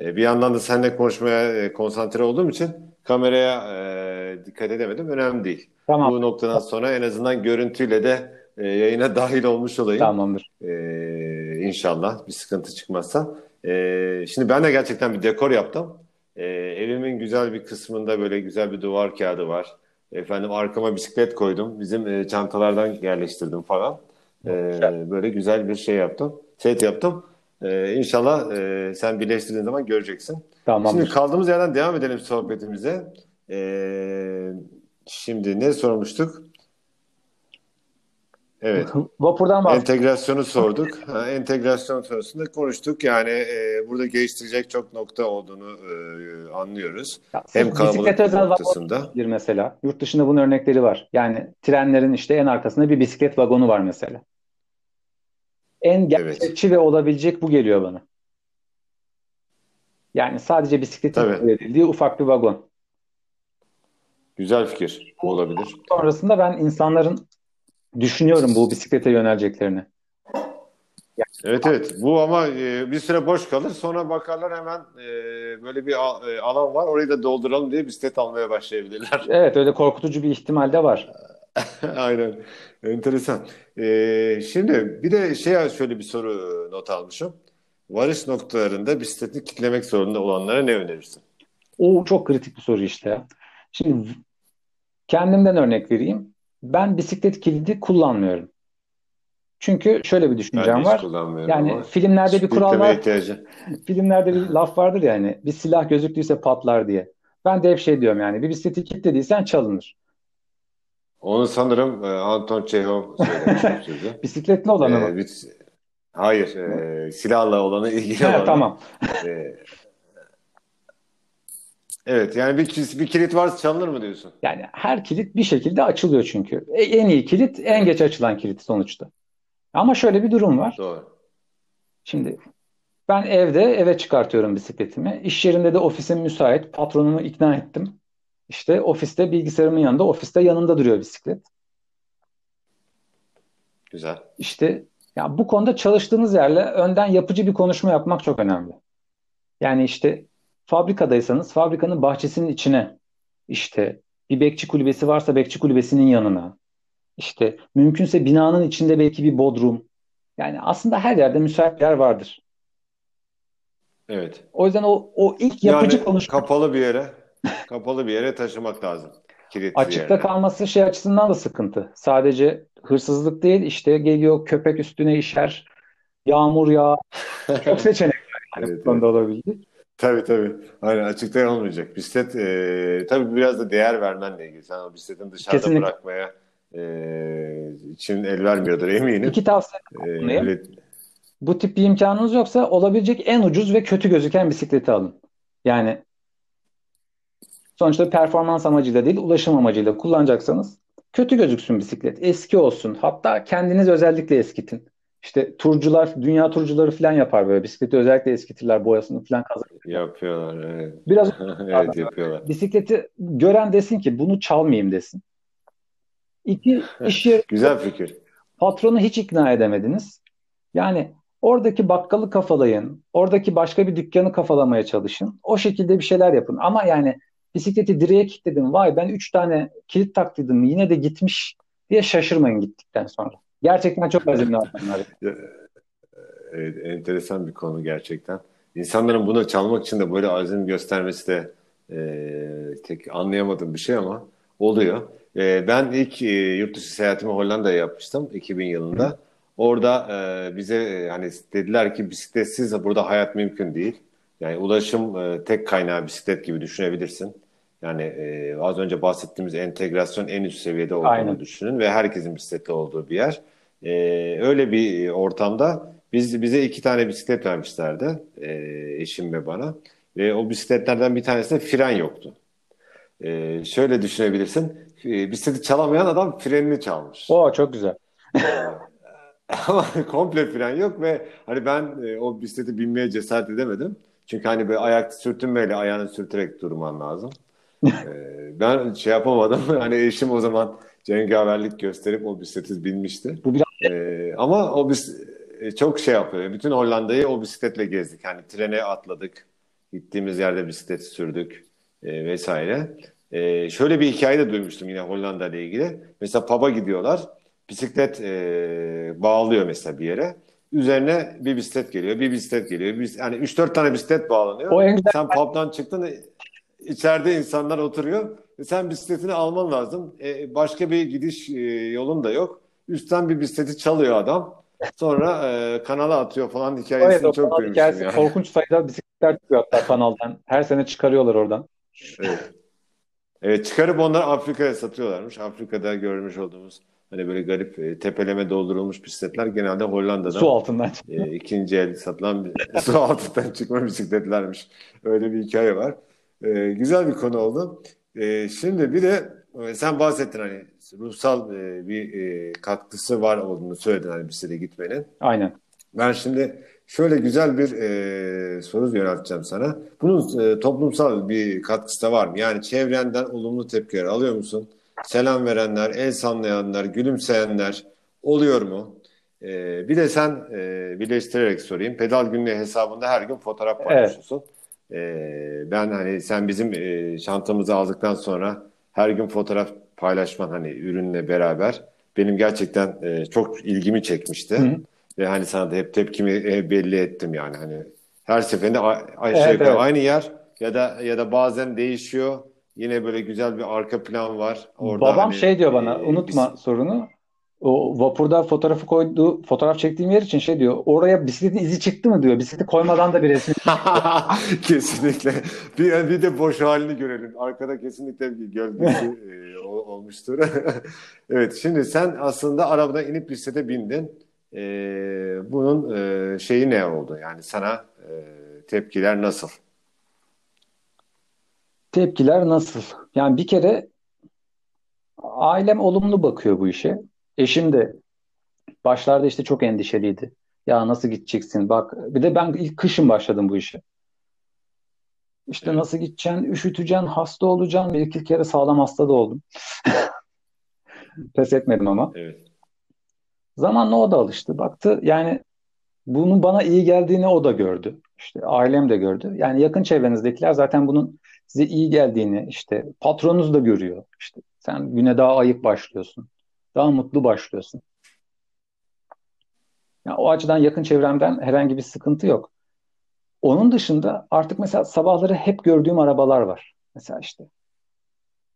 Speaker 1: E, bir yandan da seninle konuşmaya e, konsantre olduğum için kameraya e, dikkat edemedim. Önemli değil. Tamam. Bu noktadan sonra en azından görüntüyle de e, yayına dahil olmuş olayım.
Speaker 2: Tamamdır.
Speaker 1: E, inşallah bir sıkıntı çıkmazsa. E, şimdi ben de gerçekten bir dekor yaptım. E, evimin güzel bir kısmında böyle güzel bir duvar kağıdı var. Efendim arkama bisiklet koydum. Bizim e, çantalardan yerleştirdim falan. E, böyle güzel bir şey yaptım. Set yaptım. Ee, inşallah e, sen birleştirdiğin zaman göreceksin. Tamam. Şimdi kaldığımız yerden devam edelim sohbetimize. Ee, şimdi ne sormuştuk? Evet.
Speaker 2: Vapurdan
Speaker 1: bahsettik. Entegrasyonu sorduk. Ha, entegrasyon sorusunda konuştuk. Yani e, burada geliştirecek çok nokta olduğunu e, anlıyoruz. Ya,
Speaker 2: Hem kalabalık noktasında. Bir mesela. Yurt dışında bunun örnekleri var. Yani trenlerin işte en arkasında bir bisiklet vagonu var mesela. En gerçekçi evet. ve olabilecek bu geliyor bana. Yani sadece bisikletin verildiği ufak bir vagon.
Speaker 1: Güzel fikir. olabilir.
Speaker 2: Sonrasında ben insanların düşünüyorum bu bisiklete yöneleceklerini.
Speaker 1: Evet evet. Bu ama e, bir süre boş kalır. Sonra bakarlar hemen e, böyle bir a, e, alan var. Orayı da dolduralım diye bisiklet almaya başlayabilirler.
Speaker 2: Evet öyle korkutucu bir ihtimal de var.
Speaker 1: Aynen. Enteresan. Şimdi bir de şey şöyle bir soru not almışım. Varış noktalarında bisikleti kitlemek zorunda olanlara ne önerirsin?
Speaker 2: O çok kritik bir soru işte. Şimdi kendimden örnek vereyim. Ben bisiklet kilidi kullanmıyorum. Çünkü şöyle bir düşüncem var. Yani filmlerde bir kural var. filmlerde bir laf vardır yani. Bir silah gözüktüyse patlar diye. Ben de hep şey diyorum yani. Bir bisikleti kilitlediysen çalınır.
Speaker 1: Onu sanırım e, Anton Çehov söylemişti.
Speaker 2: Bisikletli olanı ee, mı? Bir,
Speaker 1: hayır, e, silahla olanı ilgili olanı.
Speaker 2: Tamam. E,
Speaker 1: evet, yani bir, bir kilit varsa çalınır mı diyorsun?
Speaker 2: Yani her kilit bir şekilde açılıyor çünkü. E, en iyi kilit en geç açılan kilit sonuçta. Ama şöyle bir durum var.
Speaker 1: Doğru.
Speaker 2: Şimdi ben evde eve çıkartıyorum bisikletimi. İş yerinde de ofisim müsait. Patronumu ikna ettim. İşte ofiste bilgisayarımın yanında, ofiste yanında duruyor bisiklet.
Speaker 1: Güzel.
Speaker 2: İşte ya bu konuda çalıştığınız yerle önden yapıcı bir konuşma yapmak çok önemli. Yani işte fabrikadaysanız fabrikanın bahçesinin içine işte bir bekçi kulübesi varsa bekçi kulübesinin yanına işte mümkünse binanın içinde belki bir bodrum. Yani aslında her yerde müsait yer vardır.
Speaker 1: Evet.
Speaker 2: O yüzden o, o ilk yapıcı
Speaker 1: yani
Speaker 2: konuşma.
Speaker 1: kapalı bir yere kapalı bir yere taşımak lazım.
Speaker 2: Kilitli Açıkta yerine. kalması şey açısından da sıkıntı. Sadece hırsızlık değil işte geliyor köpek üstüne işer, yağmur yağ. Çok seçenek var. Yani evet, evet. olabilir.
Speaker 1: Tabii tabii. Aynen açıkta olmayacak. Bisiklet e, tabii biraz da değer vermenle ilgili. Sen o bisikletin dışarıda Kesinlikle. bırakmaya e, için el vermiyordur eminim.
Speaker 2: İki tavsiye e, öyle... Bu tip bir imkanınız yoksa olabilecek en ucuz ve kötü gözüken bisikleti alın. Yani Sonuçta performans amacıyla değil, ulaşım amacıyla kullanacaksanız kötü gözüksün bisiklet. Eski olsun. Hatta kendiniz özellikle eskitin. İşte turcular, dünya turcuları falan yapar böyle. Bisikleti özellikle eskitirler, boyasını falan kazanır.
Speaker 1: Yapıyorlar, evet.
Speaker 2: Biraz
Speaker 1: evet, yapıyorlar.
Speaker 2: Bisikleti gören desin ki bunu çalmayayım desin. İki, iş yeri...
Speaker 1: Güzel fikir.
Speaker 2: Patronu hiç ikna edemediniz. Yani oradaki bakkalı kafalayın, oradaki başka bir dükkanı kafalamaya çalışın. O şekilde bir şeyler yapın. Ama yani Bisikleti direğe kilitledim. Vay ben 3 tane kilit taktıydım. Yine de gitmiş. diye şaşırmayın gittikten sonra. Gerçekten çok azimli adamlar.
Speaker 1: evet, enteresan bir konu gerçekten. İnsanların bunu çalmak için de böyle azim göstermesi de e, tek anlayamadığım bir şey ama oluyor. E, ben ilk e, yurt dışı seyahatimi Hollanda'ya yapmıştım 2000 yılında. Orada e, bize e, hani dediler ki bisikletsiz burada hayat mümkün değil. Yani ulaşım e, tek kaynağı bisiklet gibi düşünebilirsin. Yani e, az önce bahsettiğimiz entegrasyon en üst seviyede olduğunu Aynen. düşünün ve herkesin bisikletli olduğu bir yer. E, öyle bir ortamda biz bize iki tane bisiklet vermişlerdi e, eşim ve bana. Ve o bisikletlerden bir tanesinde fren yoktu. E, şöyle düşünebilirsin. E, bisikleti çalamayan adam frenini çalmış.
Speaker 2: Oo çok güzel.
Speaker 1: Ama komple fren yok ve hani ben e, o bisikleti binmeye cesaret edemedim. Çünkü hani böyle ayak sürtünmeyle ayağını sürterek durman lazım. Ee, ben şey yapamadım. Hani eşim o zaman cengaverlik gösterip o bisikleti binmişti. Bu biraz... Ee, ama o bis e, çok şey yapıyor. Bütün Hollanda'yı o bisikletle gezdik. Hani trene atladık. Gittiğimiz yerde bisiklet sürdük e, vesaire. E, şöyle bir hikaye de duymuştum yine Hollanda ile ilgili. Mesela pub'a gidiyorlar. Bisiklet e, bağlıyor mesela bir yere. Üzerine bir bisiklet geliyor, bir bisiklet geliyor. Bir, yani 3-4 tane bisiklet bağlanıyor. O en güzel... Sen pub'dan çıktın, içeride insanlar oturuyor. E sen bisikletini alman lazım. E, başka bir gidiş e, yolun da yok. Üstten bir bisikleti çalıyor adam. Sonra e, kanala atıyor falan hikayesini evet, çok duymuştum. Hikayesi, yani.
Speaker 2: Korkunç sayıda bisikletler çıkıyor hatta kanaldan. Her sene çıkarıyorlar oradan.
Speaker 1: Evet. Evet çıkarıp onları Afrika'ya satıyorlarmış. Afrika'da görmüş olduğumuz hani böyle garip e, tepeleme doldurulmuş bisikletler genelde Hollanda'da
Speaker 2: su altından
Speaker 1: e, ikinci el satılan su altından çıkma bisikletlermiş. Öyle bir hikaye var. E, güzel bir konu oldu. E, şimdi bir de e, sen bahsettin hani ruhsal e, bir e, katkısı var olduğunu söyledin hani bisiklete gitmenin.
Speaker 2: Aynen.
Speaker 1: Ben şimdi şöyle güzel bir e, soru yönelteceğim sana. Bunun e, toplumsal bir katkısı da var mı? Yani çevrenden olumlu tepkiler alıyor musun? Selam verenler, el sallayanlar, gülümseyenler oluyor mu? E, bir de sen e, birleştirerek sorayım. Pedal günlüğü hesabında her gün fotoğraf paylaşıyorsun. Evet. E, ben hani sen bizim e, çantamızı aldıktan sonra her gün fotoğraf paylaşman hani ürünle beraber benim gerçekten e, çok ilgimi çekmişti. Hı. Ve hani sana da hep tepkimi e, belli ettim yani hani her seferinde aşağı evet, evet. aynı yer ya da ya da bazen değişiyor. Yine böyle güzel bir arka plan var.
Speaker 2: Orada Babam hani, şey diyor bana, e, unutma biz... sorunu. O vapurda fotoğrafı koydu, fotoğraf çektiğim yer için şey diyor. Oraya bisikletin izi çıktı mı diyor. Bisikleti koymadan da bir resim.
Speaker 1: kesinlikle. Bir, bir de boş halini görelim. Arkada kesinlikle bir gölgesi e, olmuştur. evet şimdi sen aslında arabadan inip bisiklete bindin. E, bunun e, şeyi ne oldu? Yani sana e, tepkiler nasıl?
Speaker 2: Tepkiler nasıl? Yani bir kere ailem olumlu bakıyor bu işe. Eşim de başlarda işte çok endişeliydi. Ya nasıl gideceksin? Bak bir de ben ilk kışın başladım bu işe. İşte evet. nasıl gideceksin? Üşüteceksin, hasta olacaksın. Bir iki kere sağlam hasta da oldum. Pes etmedim ama. Evet. Zamanla o da alıştı. Baktı yani bunun bana iyi geldiğini o da gördü. İşte ailem de gördü. Yani yakın çevrenizdekiler zaten bunun size iyi geldiğini işte patronunuz da görüyor. İşte sen güne daha ayık başlıyorsun. Daha mutlu başlıyorsun. Yani o açıdan yakın çevremden herhangi bir sıkıntı yok. Onun dışında artık mesela sabahları hep gördüğüm arabalar var. Mesela işte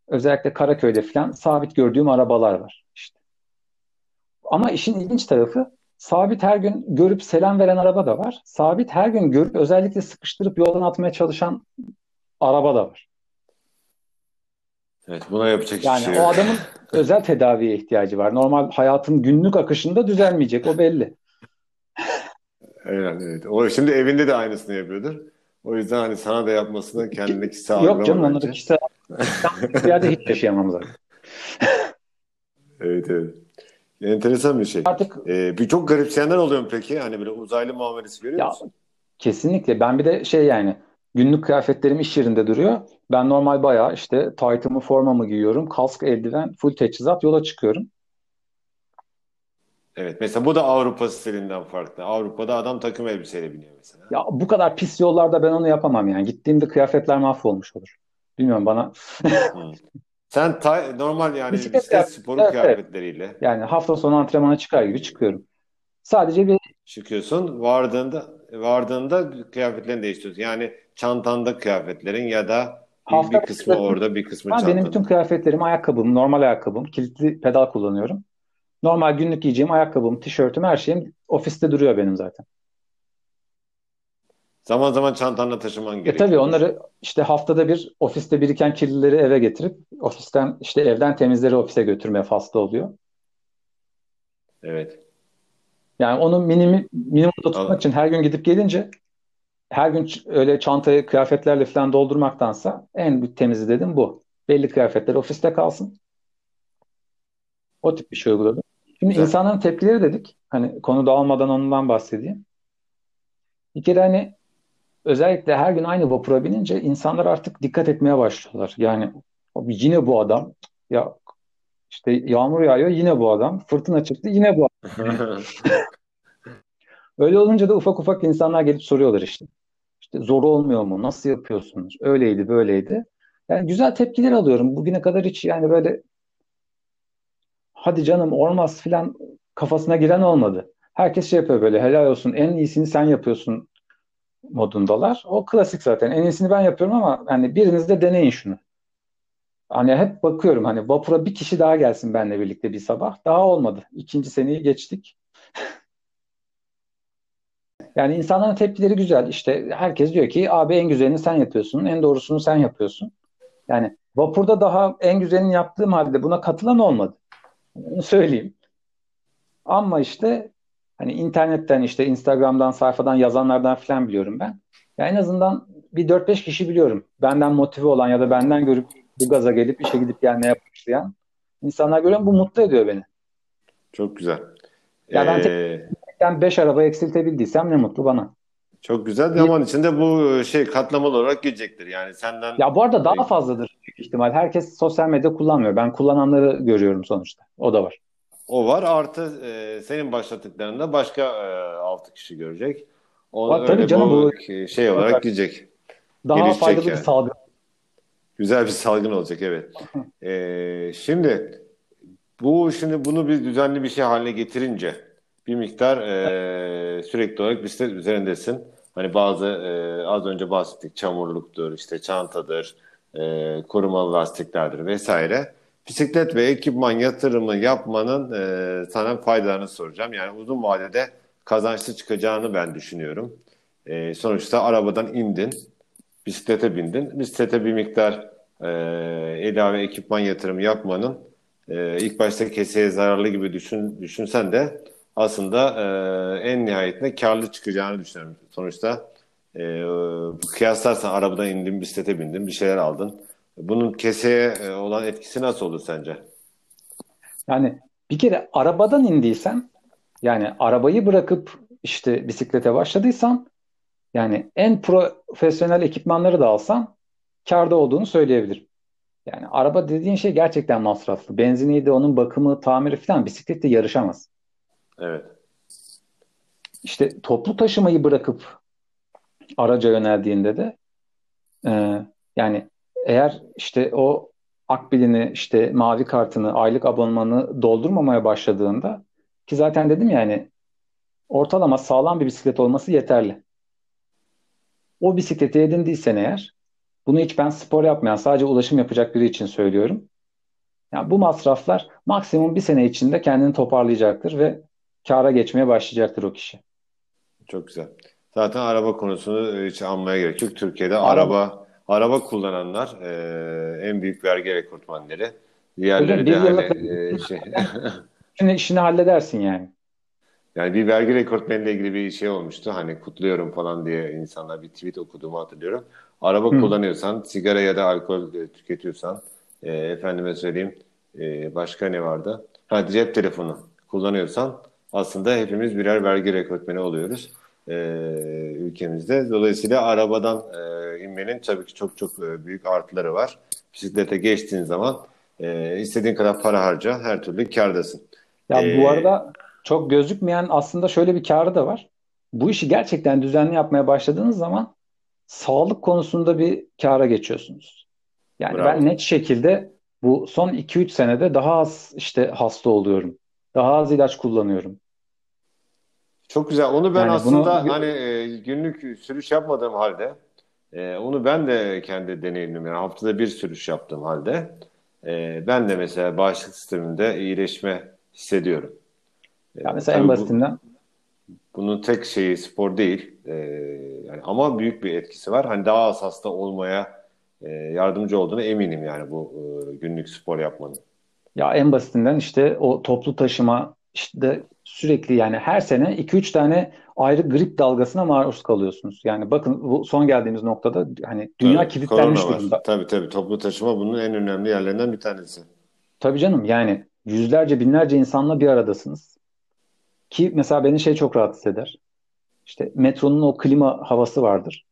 Speaker 2: özellikle Karaköy'de falan sabit gördüğüm arabalar var. İşte. Ama işin ilginç tarafı sabit her gün görüp selam veren araba da var. Sabit her gün görüp özellikle sıkıştırıp yoldan atmaya çalışan araba da var.
Speaker 1: Evet buna yapacak
Speaker 2: yani
Speaker 1: şey
Speaker 2: yok. o adamın özel tedaviye ihtiyacı var. Normal hayatın günlük akışında düzelmeyecek o belli.
Speaker 1: evet, evet. O şimdi evinde de aynısını yapıyordur. O yüzden hani sana da yapmasını kendine kişisel
Speaker 2: Yok canım onları kişisel bir yerde hiç yaşayamam zaten.
Speaker 1: evet evet. Enteresan bir şey. Artık ee, bir çok garipseyenler oluyor peki? Hani böyle uzaylı muamelesi görüyor ya, musun?
Speaker 2: Kesinlikle. Ben bir de şey yani günlük kıyafetlerim iş yerinde duruyor. Ben normal bayağı işte taytımı formamı giyiyorum. Kask, eldiven, full teçhizat yola çıkıyorum.
Speaker 1: Evet mesela bu da Avrupa stilinden farklı. Avrupa'da adam takım elbiseyle biniyor mesela.
Speaker 2: Ya bu kadar pis yollarda ben onu yapamam yani. Gittiğimde kıyafetler mahvolmuş olur. Bilmiyorum bana.
Speaker 1: Sen ta- normal yani bisiklet, bisiklet sporu evet, kıyafetleriyle. Evet.
Speaker 2: Yani hafta sonu antrenmana çıkar gibi çıkıyorum. Sadece bir
Speaker 1: çıkıyorsun. Vardığında vardığında kıyafetlerini değiştiriyorsun. Yani çantanda kıyafetlerin ya da bir, bir kısmı orada bir kısmı çantada.
Speaker 2: Benim bütün kıyafetlerim ayakkabım, normal ayakkabım, kilitli pedal kullanıyorum. Normal günlük giyeceğim ayakkabım, tişörtüm, her şeyim ofiste duruyor benim zaten.
Speaker 1: Zaman zaman çantanla taşıman gerekiyor.
Speaker 2: E tabii onları işte haftada bir ofiste biriken kirlileri eve getirip ofisten işte evden temizleri ofise götürmeye faslı oluyor.
Speaker 1: Evet.
Speaker 2: Yani onu minimi, minimumda tutmak Anladım. için her gün gidip gelince her gün öyle çantayı kıyafetlerle falan doldurmaktansa en temizi dedim bu. Belli kıyafetler ofiste kalsın. O tip bir şey uyguladım. Şimdi Güzel. insanların tepkileri dedik. Hani konu dağılmadan ondan bahsedeyim. Bir kere hani özellikle her gün aynı vapura binince insanlar artık dikkat etmeye başlıyorlar. Yani yine bu adam ya işte yağmur yağıyor yine bu adam. Fırtına çıktı yine bu adam. Öyle olunca da ufak ufak insanlar gelip soruyorlar işte. İşte zor olmuyor mu? Nasıl yapıyorsunuz? Öyleydi, böyleydi. Yani güzel tepkiler alıyorum. Bugüne kadar hiç yani böyle hadi canım olmaz filan kafasına giren olmadı. Herkes şey yapıyor böyle helal olsun en iyisini sen yapıyorsun modundalar. O klasik zaten. En iyisini ben yapıyorum ama hani biriniz de deneyin şunu. Hani hep bakıyorum hani vapura bir kişi daha gelsin benimle birlikte bir sabah. Daha olmadı. İkinci seneyi geçtik. yani insanların tepkileri güzel. İşte herkes diyor ki abi en güzelini sen yapıyorsun. En doğrusunu sen yapıyorsun. Yani vapurda daha en güzelini yaptığım halde buna katılan olmadı. Onu söyleyeyim. Ama işte hani internetten işte Instagram'dan sayfadan yazanlardan falan biliyorum ben. Ya en azından bir 4-5 kişi biliyorum. Benden motive olan ya da benden görüp bu gaza gelip işe gidip gelmeye başlayan insanlar görüyorum. Bu mutlu ediyor beni.
Speaker 1: Çok güzel.
Speaker 2: Ya ben ee... tek 5 araba eksiltebildiysem ne mutlu bana.
Speaker 1: Çok güzel. Zaman içinde bu şey katlamalı olarak gidecektir. Yani senden
Speaker 2: Ya bu arada daha fazladır büyük ihtimal. Herkes sosyal medya kullanmıyor. Ben kullananları görüyorum sonuçta. O da var.
Speaker 1: O var. Artı e, senin başlattıklarında başka e, 6 kişi görecek. O
Speaker 2: Bak, tabii canım bu
Speaker 1: şey olarak gidecek.
Speaker 2: Daha Gelişecek faydalı yani. bir salgın.
Speaker 1: Güzel bir salgın olacak evet. ee, şimdi bu şimdi bunu bir düzenli bir şey haline getirince bir miktar e, sürekli olarak bisiklet üzerindesin. Hani bazı e, az önce bahsettik çamurluktur, işte çantadır, e, korumalı lastiklerdir vesaire. Bisiklet ve ekipman yatırımı yapmanın e, sana faydalarını soracağım. Yani uzun vadede kazançlı çıkacağını ben düşünüyorum. E, sonuçta arabadan indin, bisiklete bindin. Bisiklete bir miktar e, ilave ekipman yatırımı yapmanın e, ilk başta keseye zararlı gibi düşün, düşünsen de aslında e, en nihayetinde karlı çıkacağını düşünüyorum. Sonuçta e, kıyaslarsan arabadan indin, bisiklete bindin, bir şeyler aldın. Bunun keseye e, olan etkisi nasıl olur sence?
Speaker 2: Yani bir kere arabadan indiysen yani arabayı bırakıp işte bisiklete başladıysan yani en profesyonel ekipmanları da alsan karda olduğunu söyleyebilirim. Yani araba dediğin şey gerçekten masraflı. Benziniydi, onun bakımı, tamiri falan bisiklette yarışamaz.
Speaker 1: Evet.
Speaker 2: İşte toplu taşımayı bırakıp araca yöneldiğinde de e, yani eğer işte o akbilini işte mavi kartını aylık abonmanı doldurmamaya başladığında ki zaten dedim yani ortalama sağlam bir bisiklet olması yeterli. O bisikleti edindiysen eğer bunu hiç ben spor yapmayan sadece ulaşım yapacak biri için söylüyorum. Yani bu masraflar maksimum bir sene içinde kendini toparlayacaktır ve kâra geçmeye başlayacaktır o kişi.
Speaker 1: Çok güzel. Zaten araba konusunu hiç anmaya gerek yok. Türkiye'de araba araba, araba kullananlar e, en büyük vergi rekortmanları. Diğerleri de hani, e, şey...
Speaker 2: Şimdi işini halledersin yani.
Speaker 1: Yani bir vergi rekortmeniyle ilgili bir şey olmuştu. Hani kutluyorum falan diye insanlar bir tweet okuduğumu hatırlıyorum. Araba Hı. kullanıyorsan, sigara ya da alkol e, tüketiyorsan, e, efendime söyleyeyim e, başka ne vardı? Ha, cep telefonu kullanıyorsan aslında hepimiz birer vergi rekortmeni oluyoruz e, ülkemizde. Dolayısıyla arabadan e, inmenin tabii ki çok çok e, büyük artıları var. Bisiklete geçtiğin zaman e, istediğin kadar para harca her türlü kardasın.
Speaker 2: Ya ee, bu arada çok gözükmeyen aslında şöyle bir karı da var. Bu işi gerçekten düzenli yapmaya başladığınız zaman sağlık konusunda bir kâra geçiyorsunuz. Yani Bravo. ben net şekilde Bu son 2-3 senede daha az işte hasta oluyorum. Daha az ilaç kullanıyorum.
Speaker 1: Çok güzel. Onu ben yani aslında bunu... hani e, günlük sürüş yapmadığım halde e, onu ben de kendi deneyimim yani haftada bir sürüş yaptığım halde e, ben de mesela bağışıklık sisteminde iyileşme hissediyorum.
Speaker 2: Ya mesela en basitinden bu,
Speaker 1: bunun tek şeyi spor değil. E, yani ama büyük bir etkisi var. Hani daha az hasta olmaya e, yardımcı olduğunu eminim yani bu e, günlük spor yapmanın.
Speaker 2: Ya en basitinden işte o toplu taşıma işte sürekli yani her sene 2-3 tane ayrı grip dalgasına maruz kalıyorsunuz. Yani bakın bu son geldiğimiz noktada hani dünya tabii, kilitlenmiş durumda.
Speaker 1: Tabii tabii toplu taşıma bunun en önemli yerlerinden bir tanesi.
Speaker 2: Tabii canım yani yüzlerce binlerce insanla bir aradasınız. Ki mesela beni şey çok rahatsız eder. İşte metronun o klima havası vardır.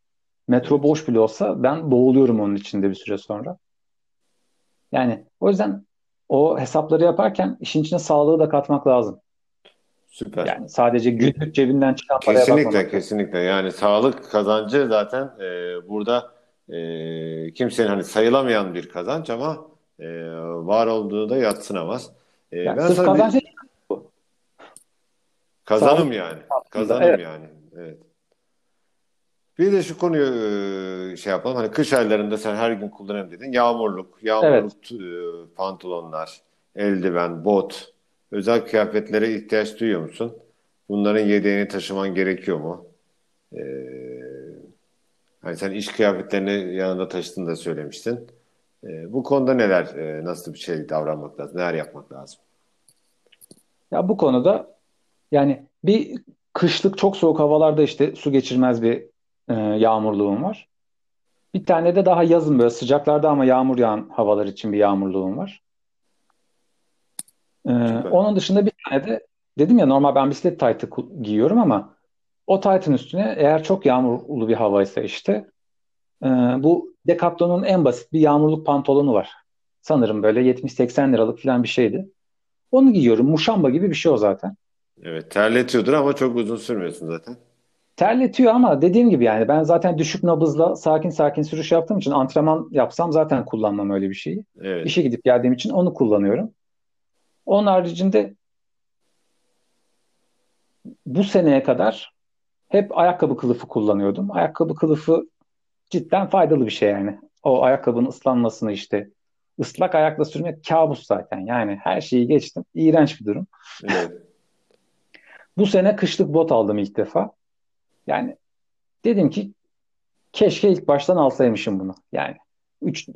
Speaker 2: Metro boş bile olsa ben boğuluyorum onun içinde bir süre sonra. Yani o yüzden o hesapları yaparken işin içine sağlığı da katmak lazım.
Speaker 1: Süper.
Speaker 2: Yani sadece günlük cebinden çıkan paraya
Speaker 1: Kesinlikle
Speaker 2: bakmamak.
Speaker 1: kesinlikle. Yani sağlık kazancı zaten e, burada e, kimsenin hani sayılamayan bir kazanç ama e, var olduğu da yatsınamaz.
Speaker 2: E, yani ben sırf kazanç bir...
Speaker 1: Kazanım Sağlık. yani. Kazanım evet. yani. Evet. Bir de şu konuyu e, şey yapalım. Hani kış aylarında sen her gün kullanırım dedin. Yağmurluk, yağmurluk evet. E, pantolonlar, eldiven, bot, özel kıyafetlere ihtiyaç duyuyor musun? Bunların yedeğini taşıman gerekiyor mu? Ee, hani sen iş kıyafetlerini yanında taşıdığını da söylemiştin. Ee, bu konuda neler, e, nasıl bir şey davranmak lazım, neler yapmak lazım?
Speaker 2: Ya bu konuda yani bir kışlık çok soğuk havalarda işte su geçirmez bir e, yağmurluğum var. Bir tane de daha yazın böyle sıcaklarda ama yağmur yağan havalar için bir yağmurluğum var. Ee, onun dışında bir tane de dedim ya normal ben bisiklet taytı giyiyorum ama o taytın üstüne eğer çok yağmurlu bir havaysa işte e, bu Decathlon'un en basit bir yağmurluk pantolonu var. Sanırım böyle 70-80 liralık falan bir şeydi. Onu giyiyorum. Muşamba gibi bir şey o zaten.
Speaker 1: Evet terletiyordur ama çok uzun sürmüyorsun zaten.
Speaker 2: Terletiyor ama dediğim gibi yani ben zaten düşük nabızla sakin sakin sürüş yaptığım için antrenman yapsam zaten kullanmam öyle bir şeyi. Evet. İşe gidip geldiğim için onu kullanıyorum. Onun haricinde bu seneye kadar hep ayakkabı kılıfı kullanıyordum. Ayakkabı kılıfı cidden faydalı bir şey yani. O ayakkabının ıslanmasını işte ıslak ayakla sürmek kabus zaten. Yani her şeyi geçtim. İğrenç bir durum. Evet. Bu sene kışlık bot aldım ilk defa. Yani dedim ki keşke ilk baştan alsaymışım bunu. Yani 3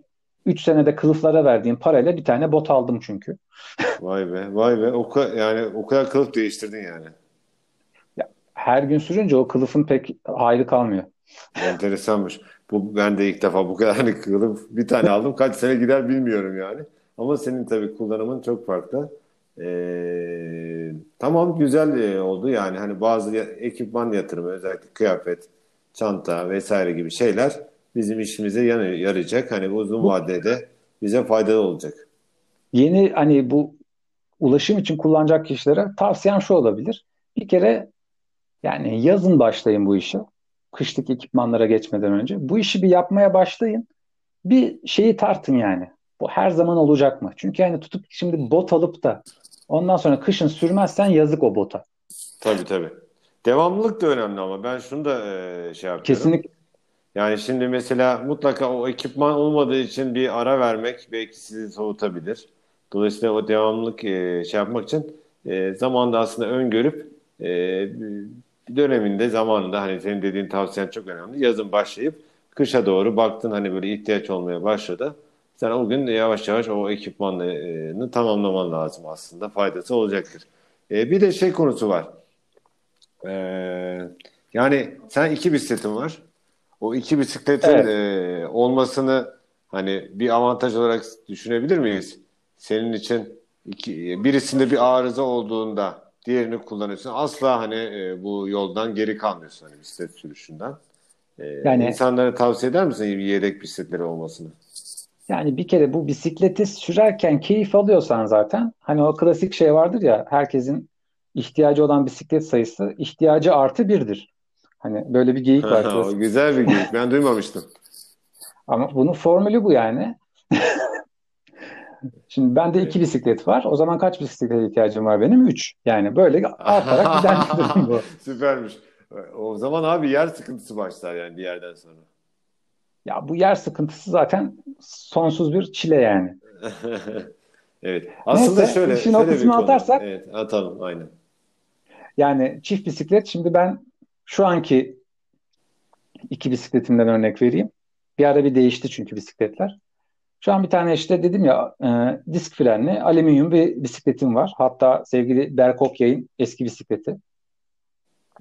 Speaker 2: 3 senede kılıflara verdiğim parayla bir tane bot aldım çünkü.
Speaker 1: vay be, vay be. O kadar, yani o kadar kılıf değiştirdin yani.
Speaker 2: Ya, her gün sürünce o kılıfın pek hayrı kalmıyor.
Speaker 1: Enteresanmış. Bu ben de ilk defa bu kadar hani kılıf bir tane aldım. Kaç sene gider bilmiyorum yani. Ama senin tabii kullanımın çok farklı. Ee, tamam güzel e, oldu yani hani bazı ekipman yatırımı özellikle kıyafet, çanta vesaire gibi şeyler bizim işimize yarayacak. Hani uzun bu, vadede bize faydalı olacak.
Speaker 2: Yeni hani bu ulaşım için kullanacak kişilere tavsiyem şu olabilir. Bir kere yani yazın başlayın bu işe. Kışlık ekipmanlara geçmeden önce. Bu işi bir yapmaya başlayın. Bir şeyi tartın yani. Bu her zaman olacak mı? Çünkü yani tutup şimdi bot alıp da ondan sonra kışın sürmezsen yazık o bota.
Speaker 1: Tabii tabii. Devamlılık da önemli ama ben şunu da e, şey yapıyorum.
Speaker 2: Kesinlikle.
Speaker 1: Yani şimdi mesela mutlaka o ekipman olmadığı için bir ara vermek belki sizi soğutabilir. Dolayısıyla o devamlılık e, şey yapmak için e, zamanda aslında öngörüp e, döneminde zamanında hani senin dediğin tavsiyen çok önemli. Yazın başlayıp kışa doğru baktın hani böyle ihtiyaç olmaya başladı. Sen o gün yavaş yavaş o ekipmanını tamamlaman lazım aslında. Faydası olacaktır. E, bir de şey konusu var. E, yani sen iki bisikletin var. O iki bisikletin evet. e, olmasını hani bir avantaj olarak düşünebilir miyiz? Senin için iki, birisinde bir arıza olduğunda diğerini kullanıyorsun. Asla hani e, bu yoldan geri kalmıyorsun hani bisiklet sürüşünden. E, yani insanlara tavsiye eder misin yedek bisikletleri olmasını?
Speaker 2: Yani bir kere bu bisikleti sürerken keyif alıyorsan zaten hani o klasik şey vardır ya herkesin ihtiyacı olan bisiklet sayısı ihtiyacı artı birdir. Hani böyle bir geyik var.
Speaker 1: o güzel bir geyik. Ben duymamıştım.
Speaker 2: Ama bunun formülü bu yani. Şimdi bende iki bisiklet var. O zaman kaç bisiklete ihtiyacım var benim? Üç. Yani böyle artarak giden bir durum bu.
Speaker 1: Süpermiş. O zaman abi yer sıkıntısı başlar yani bir yerden sonra.
Speaker 2: Ya bu yer sıkıntısı zaten sonsuz bir çile yani.
Speaker 1: evet. Aslında
Speaker 2: Neyse,
Speaker 1: şöyle, şöyle
Speaker 2: o kısmını atarsak
Speaker 1: evet, atalım aynen.
Speaker 2: Yani çift bisiklet şimdi ben şu anki iki bisikletimden örnek vereyim. Bir ara bir değişti çünkü bisikletler. Şu an bir tane işte dedim ya e, disk frenli alüminyum bir bisikletim var. Hatta sevgili Berk Okyay'ın eski bisikleti.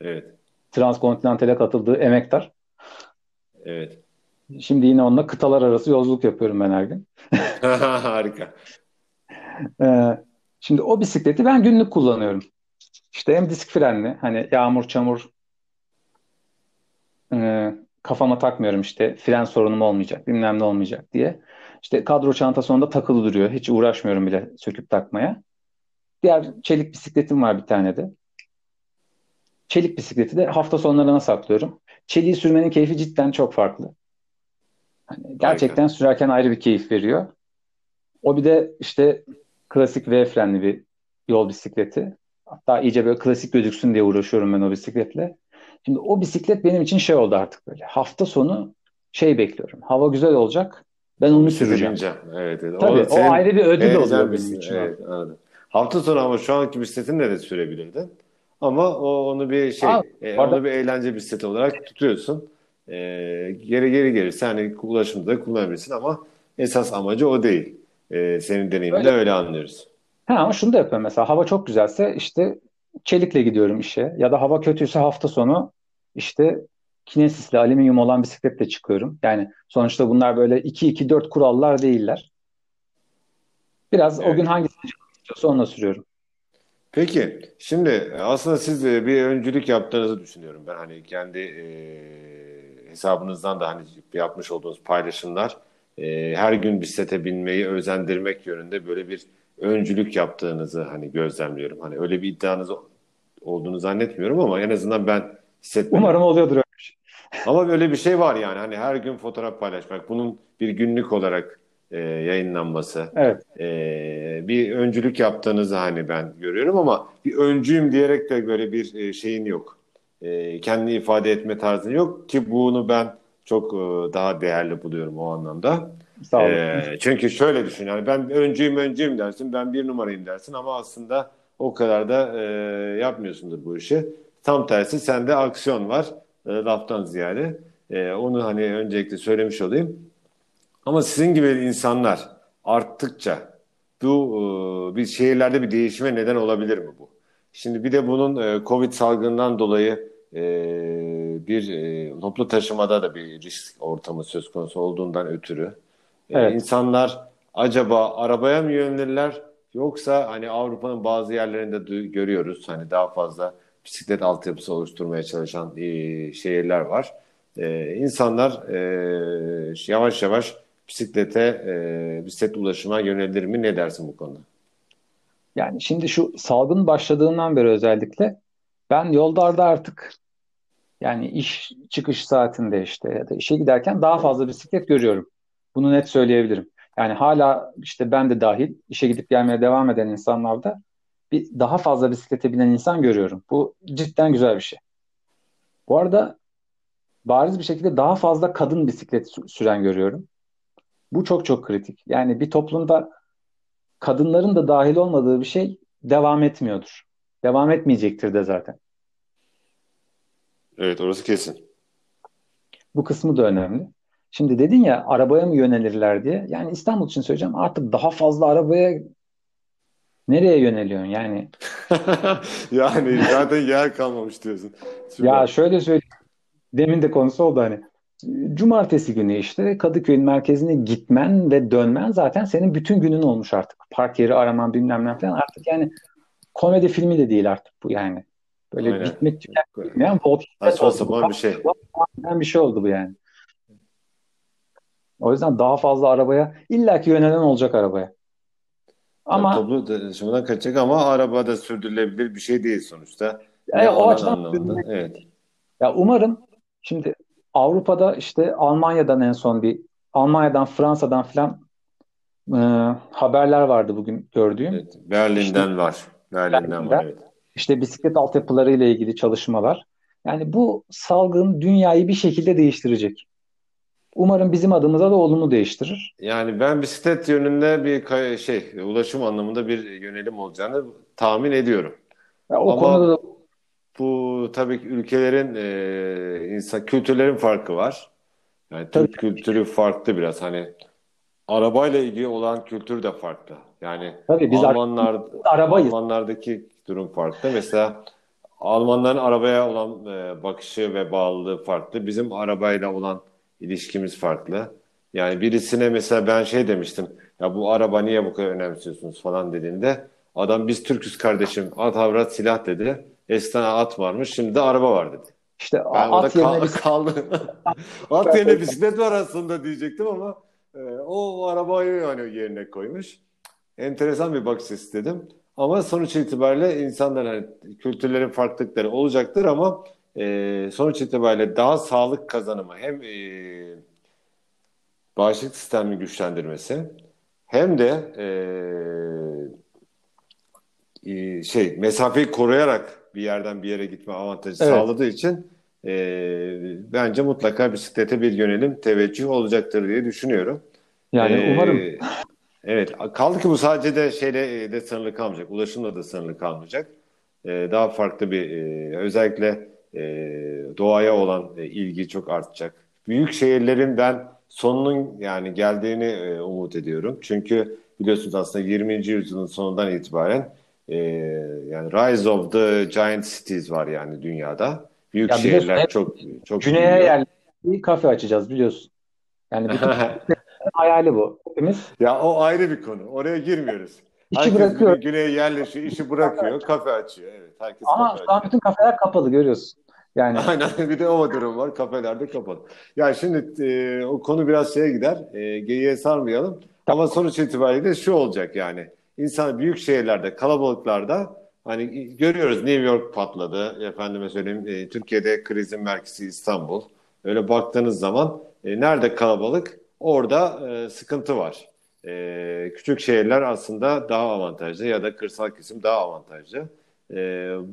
Speaker 1: Evet.
Speaker 2: Transkontinentale katıldığı emektar.
Speaker 1: Evet.
Speaker 2: Şimdi yine onunla kıtalar arası yolculuk yapıyorum ben her gün.
Speaker 1: Harika.
Speaker 2: Ee, şimdi o bisikleti ben günlük kullanıyorum. İşte hem disk frenli hani yağmur çamur e, kafama takmıyorum işte fren sorunum olmayacak bilmem ne olmayacak diye. İşte kadro çantası onda takılı duruyor. Hiç uğraşmıyorum bile söküp takmaya. Diğer çelik bisikletim var bir tane de. Çelik bisikleti de hafta sonlarına saklıyorum. Çeliği sürmenin keyfi cidden çok farklı. Hani gerçekten Harika. sürerken ayrı bir keyif veriyor. O bir de işte klasik V frenli bir yol bisikleti. Hatta iyice böyle klasik gözüksün diye uğraşıyorum ben o bisikletle. Şimdi o bisiklet benim için şey oldu artık böyle. Hafta sonu şey bekliyorum. Hava güzel olacak. Ben onu süreceğim.
Speaker 1: Evet, evet.
Speaker 2: Tabii o, o ayrı bir ödül oluyor benim için.
Speaker 1: Evet, anladım. Hafta sonu ama şu anki bisikletinle de sürebilirdin. Ama o onu bir şey, Aa, e, onu bir eğlence bisikleti olarak tutuyorsun. E, geri geri gelirse hani ulaşımda kullanabilirsin ama esas amacı o değil. E, senin deneyiminde öyle, öyle anlıyoruz.
Speaker 2: Ha, ama şunu da yapıyorum mesela hava çok güzelse işte çelikle gidiyorum işe ya da hava kötüyse hafta sonu işte kinesisli alüminyum olan bisikletle çıkıyorum. Yani sonuçta bunlar böyle 2-2-4 kurallar değiller. Biraz evet. o gün hangisini çıkıyorsa onunla sürüyorum.
Speaker 1: Peki şimdi aslında siz bir öncülük yaptığınızı düşünüyorum ben hani kendi e, hesabınızdan da hani yapmış olduğunuz paylaşımlar e, her gün bisiklete binmeyi özendirmek yönünde böyle bir öncülük yaptığınızı hani gözlemliyorum. Hani öyle bir iddianız olduğunu zannetmiyorum ama en azından ben hissetmedim.
Speaker 2: Umarım oluyordur öyle bir şey.
Speaker 1: Ama böyle bir şey var yani hani her gün fotoğraf paylaşmak, bunun bir günlük olarak e, yayınlanması.
Speaker 2: Evet.
Speaker 1: E, bir öncülük yaptığınızı hani ben görüyorum ama bir öncüyüm diyerek de böyle bir e, şeyin yok. E, kendini ifade etme tarzın yok ki bunu ben çok e, daha değerli buluyorum o anlamda.
Speaker 2: Sağ olun. E,
Speaker 1: çünkü şöyle düşün yani ben öncüyüm öncüyüm dersin ben bir numarayım dersin ama aslında o kadar da e, yapmıyorsundur bu işi. Tam tersi sende aksiyon var e, laftan ziyade. E, onu hani öncelikle söylemiş olayım. Ama sizin gibi insanlar arttıkça bu e, bir şehirlerde bir değişime neden olabilir mi bu? Şimdi bir de bunun e, Covid salgından dolayı e, bir e, toplu taşımada da bir risk ortamı söz konusu olduğundan ötürü e, evet. insanlar acaba arabaya mı yönelirler yoksa hani Avrupa'nın bazı yerlerinde görüyoruz hani daha fazla bisiklet altyapısı oluşturmaya çalışan e, şehirler var. E, insanlar e, yavaş yavaş bisiklete, e, bisiklet ulaşıma yönelir mi? Ne dersin bu konuda?
Speaker 2: Yani şimdi şu salgın başladığından beri özellikle ben yollarda artık yani iş çıkış saatinde işte ya da işe giderken daha fazla bisiklet görüyorum. Bunu net söyleyebilirim. Yani hala işte ben de dahil işe gidip gelmeye devam eden insanlarda bir daha fazla bisiklete binen insan görüyorum. Bu cidden güzel bir şey. Bu arada bariz bir şekilde daha fazla kadın bisiklet süren görüyorum. Bu çok çok kritik. Yani bir toplumda kadınların da dahil olmadığı bir şey devam etmiyordur. Devam etmeyecektir de zaten.
Speaker 1: Evet orası kesin.
Speaker 2: Bu kısmı da önemli. Şimdi dedin ya arabaya mı yönelirler diye. Yani İstanbul için söyleyeceğim artık daha fazla arabaya nereye yöneliyorsun yani?
Speaker 1: yani zaten yer kalmamış diyorsun.
Speaker 2: Süper. Ya şöyle söyleyeyim. Demin de konusu oldu hani. Cumartesi günü işte Kadıköy'ün merkezine gitmen ve dönmen zaten senin bütün günün olmuş artık. Park yeri araman bilmem ne falan artık yani komedi filmi de değil artık bu yani. Böyle Aynen. bitmek tükenmeyen
Speaker 1: Saçma sapan bir şey.
Speaker 2: Bir şey oldu bu yani. O yüzden daha fazla arabaya illaki yönelen olacak arabaya.
Speaker 1: Ama yani toplu taşımadan kaçacak ama araba da sürdürülebilir bir şey değil sonuçta.
Speaker 2: Yani o açıdan evet. Ya umarım şimdi Avrupa'da işte Almanya'dan en son bir Almanya'dan Fransa'dan filan e, haberler vardı bugün gördüğüm. Evet,
Speaker 1: Berlin'den işte, var. Berlin'den, Berlin'den var evet.
Speaker 2: İşte bisiklet altyapıları ile ilgili çalışmalar. Yani bu salgın dünyayı bir şekilde değiştirecek. Umarım bizim adımıza da olumlu değiştirir.
Speaker 1: Yani ben bisiklet yönünde bir şey ulaşım anlamında bir yönelim olacağını tahmin ediyorum. Ya o Ama konuda da... bu tabii ki ülkelerin e, insan kültürlerin farkı var. Yani Türk tabii. kültürü farklı biraz hani arabayla ilgili olan kültür de farklı. Yani tabii biz Almanlar arabayız. Almanlardaki durum farklı. Mesela Almanların arabaya olan e, bakışı ve bağlılığı farklı. Bizim arabayla olan ilişkimiz farklı. Yani birisine mesela ben şey demiştim. Ya bu araba niye bu kadar önemsiyorsunuz falan dediğinde adam biz Türküz kardeşim at avrat silah dedi. Eskiden at varmış şimdi de araba var dedi. İşte ben at yerine kal- kaldı. at yerine bisiklet var aslında diyecektim ama e, o, o arabayı yani yerine koymuş. Enteresan bir bakış istedim. Ama sonuç itibariyle insanların hani, kültürlerin farklılıkları olacaktır ama e, sonuç itibariyle daha sağlık kazanımı hem e, bağışıklık sistemini güçlendirmesi hem de e, e, şey mesafeyi koruyarak bir yerden bir yere gitme avantajı evet. sağladığı için e, bence mutlaka bisiklete bir yönelim teveccüh olacaktır diye düşünüyorum.
Speaker 2: Yani ee, umarım.
Speaker 1: Evet. Kaldı ki bu sadece de şeyle de sınırlı kalmayacak. Ulaşımla da sınırlı kalmayacak. Ee, daha farklı bir e, özellikle e, doğaya olan e, ilgi çok artacak. Büyük şehirlerin ben sonunun yani geldiğini e, umut ediyorum. Çünkü biliyorsunuz aslında 20. yüzyılın sonundan itibaren e, yani Rise of the Giant Cities var yani dünyada. Büyük ya şehirler çok çok
Speaker 2: Güney'e yerleşik bir kafe açacağız biliyorsun. Yani bütün hayali bu. Hepimiz.
Speaker 1: Ya o ayrı bir konu. Oraya girmiyoruz. İşi herkes bırakıyor. Güneye yerleşiyor, işi bırakıyor, kafe açıyor. Evet, herkes
Speaker 2: Ama kafe açıyor. bütün kafeler kapalı görüyorsun. Yani
Speaker 1: Aynen bir de o durum var. Kafelerde kapalı. Ya şimdi e, o konu biraz şeye gider. E, geyiğe sarmayalım. Ama sonuç itibariyle şu olacak yani. İnsan büyük şehirlerde, kalabalıklarda hani görüyoruz New York patladı. Efendime söyleyeyim e, Türkiye'de krizin merkezi İstanbul. Öyle baktığınız zaman e, nerede kalabalık? Orada e, sıkıntı var. E, küçük şehirler aslında daha avantajlı ya da kırsal kesim daha avantajlı. E,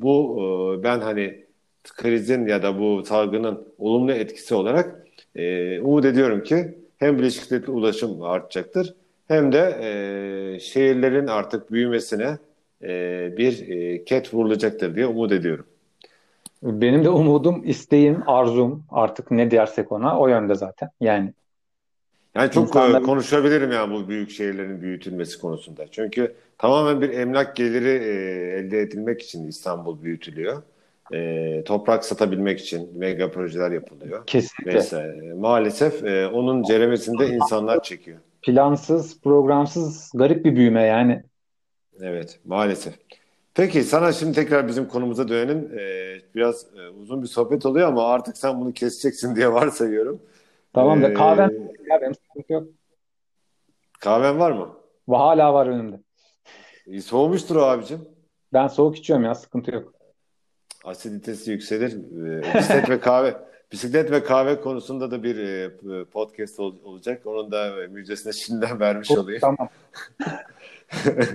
Speaker 1: bu e, ben hani krizin ya da bu salgının olumlu etkisi olarak e, umut ediyorum ki hem bisikletli ulaşım artacaktır hem de e, şehirlerin artık büyümesine e, bir e, ket vurulacaktır diye umut ediyorum.
Speaker 2: Benim de umudum, isteğim, arzum artık ne dersek ona o yönde zaten. Yani
Speaker 1: yani çok İnsanlar... konuşabilirim yani bu büyük şehirlerin büyütülmesi konusunda. Çünkü tamamen bir emlak geliri e, elde edilmek için İstanbul büyütülüyor. E, toprak satabilmek için mega projeler yapılıyor.
Speaker 2: Kesinlikle.
Speaker 1: Mesela, maalesef e, onun ceremesinde insanlar çekiyor.
Speaker 2: Plansız, programsız, garip bir büyüme yani.
Speaker 1: Evet, maalesef. Peki sana şimdi tekrar bizim konumuza dönelim. Ee, biraz e, uzun bir sohbet oluyor ama artık sen bunu keseceksin diye varsayıyorum.
Speaker 2: Tamam da ee, kahven ya benim sıkıntı yok.
Speaker 1: Kahven var mı?
Speaker 2: Hala var önümde.
Speaker 1: İyi, soğumuştur o abicim.
Speaker 2: Ben soğuk içiyorum ya sıkıntı yok.
Speaker 1: Asiditesi yükselir. Ee, bisiklet ve kahve bisiklet ve kahve konusunda da bir e, podcast ol, olacak. Onun da müjdesini şimdiden vermiş olayım. Tamam.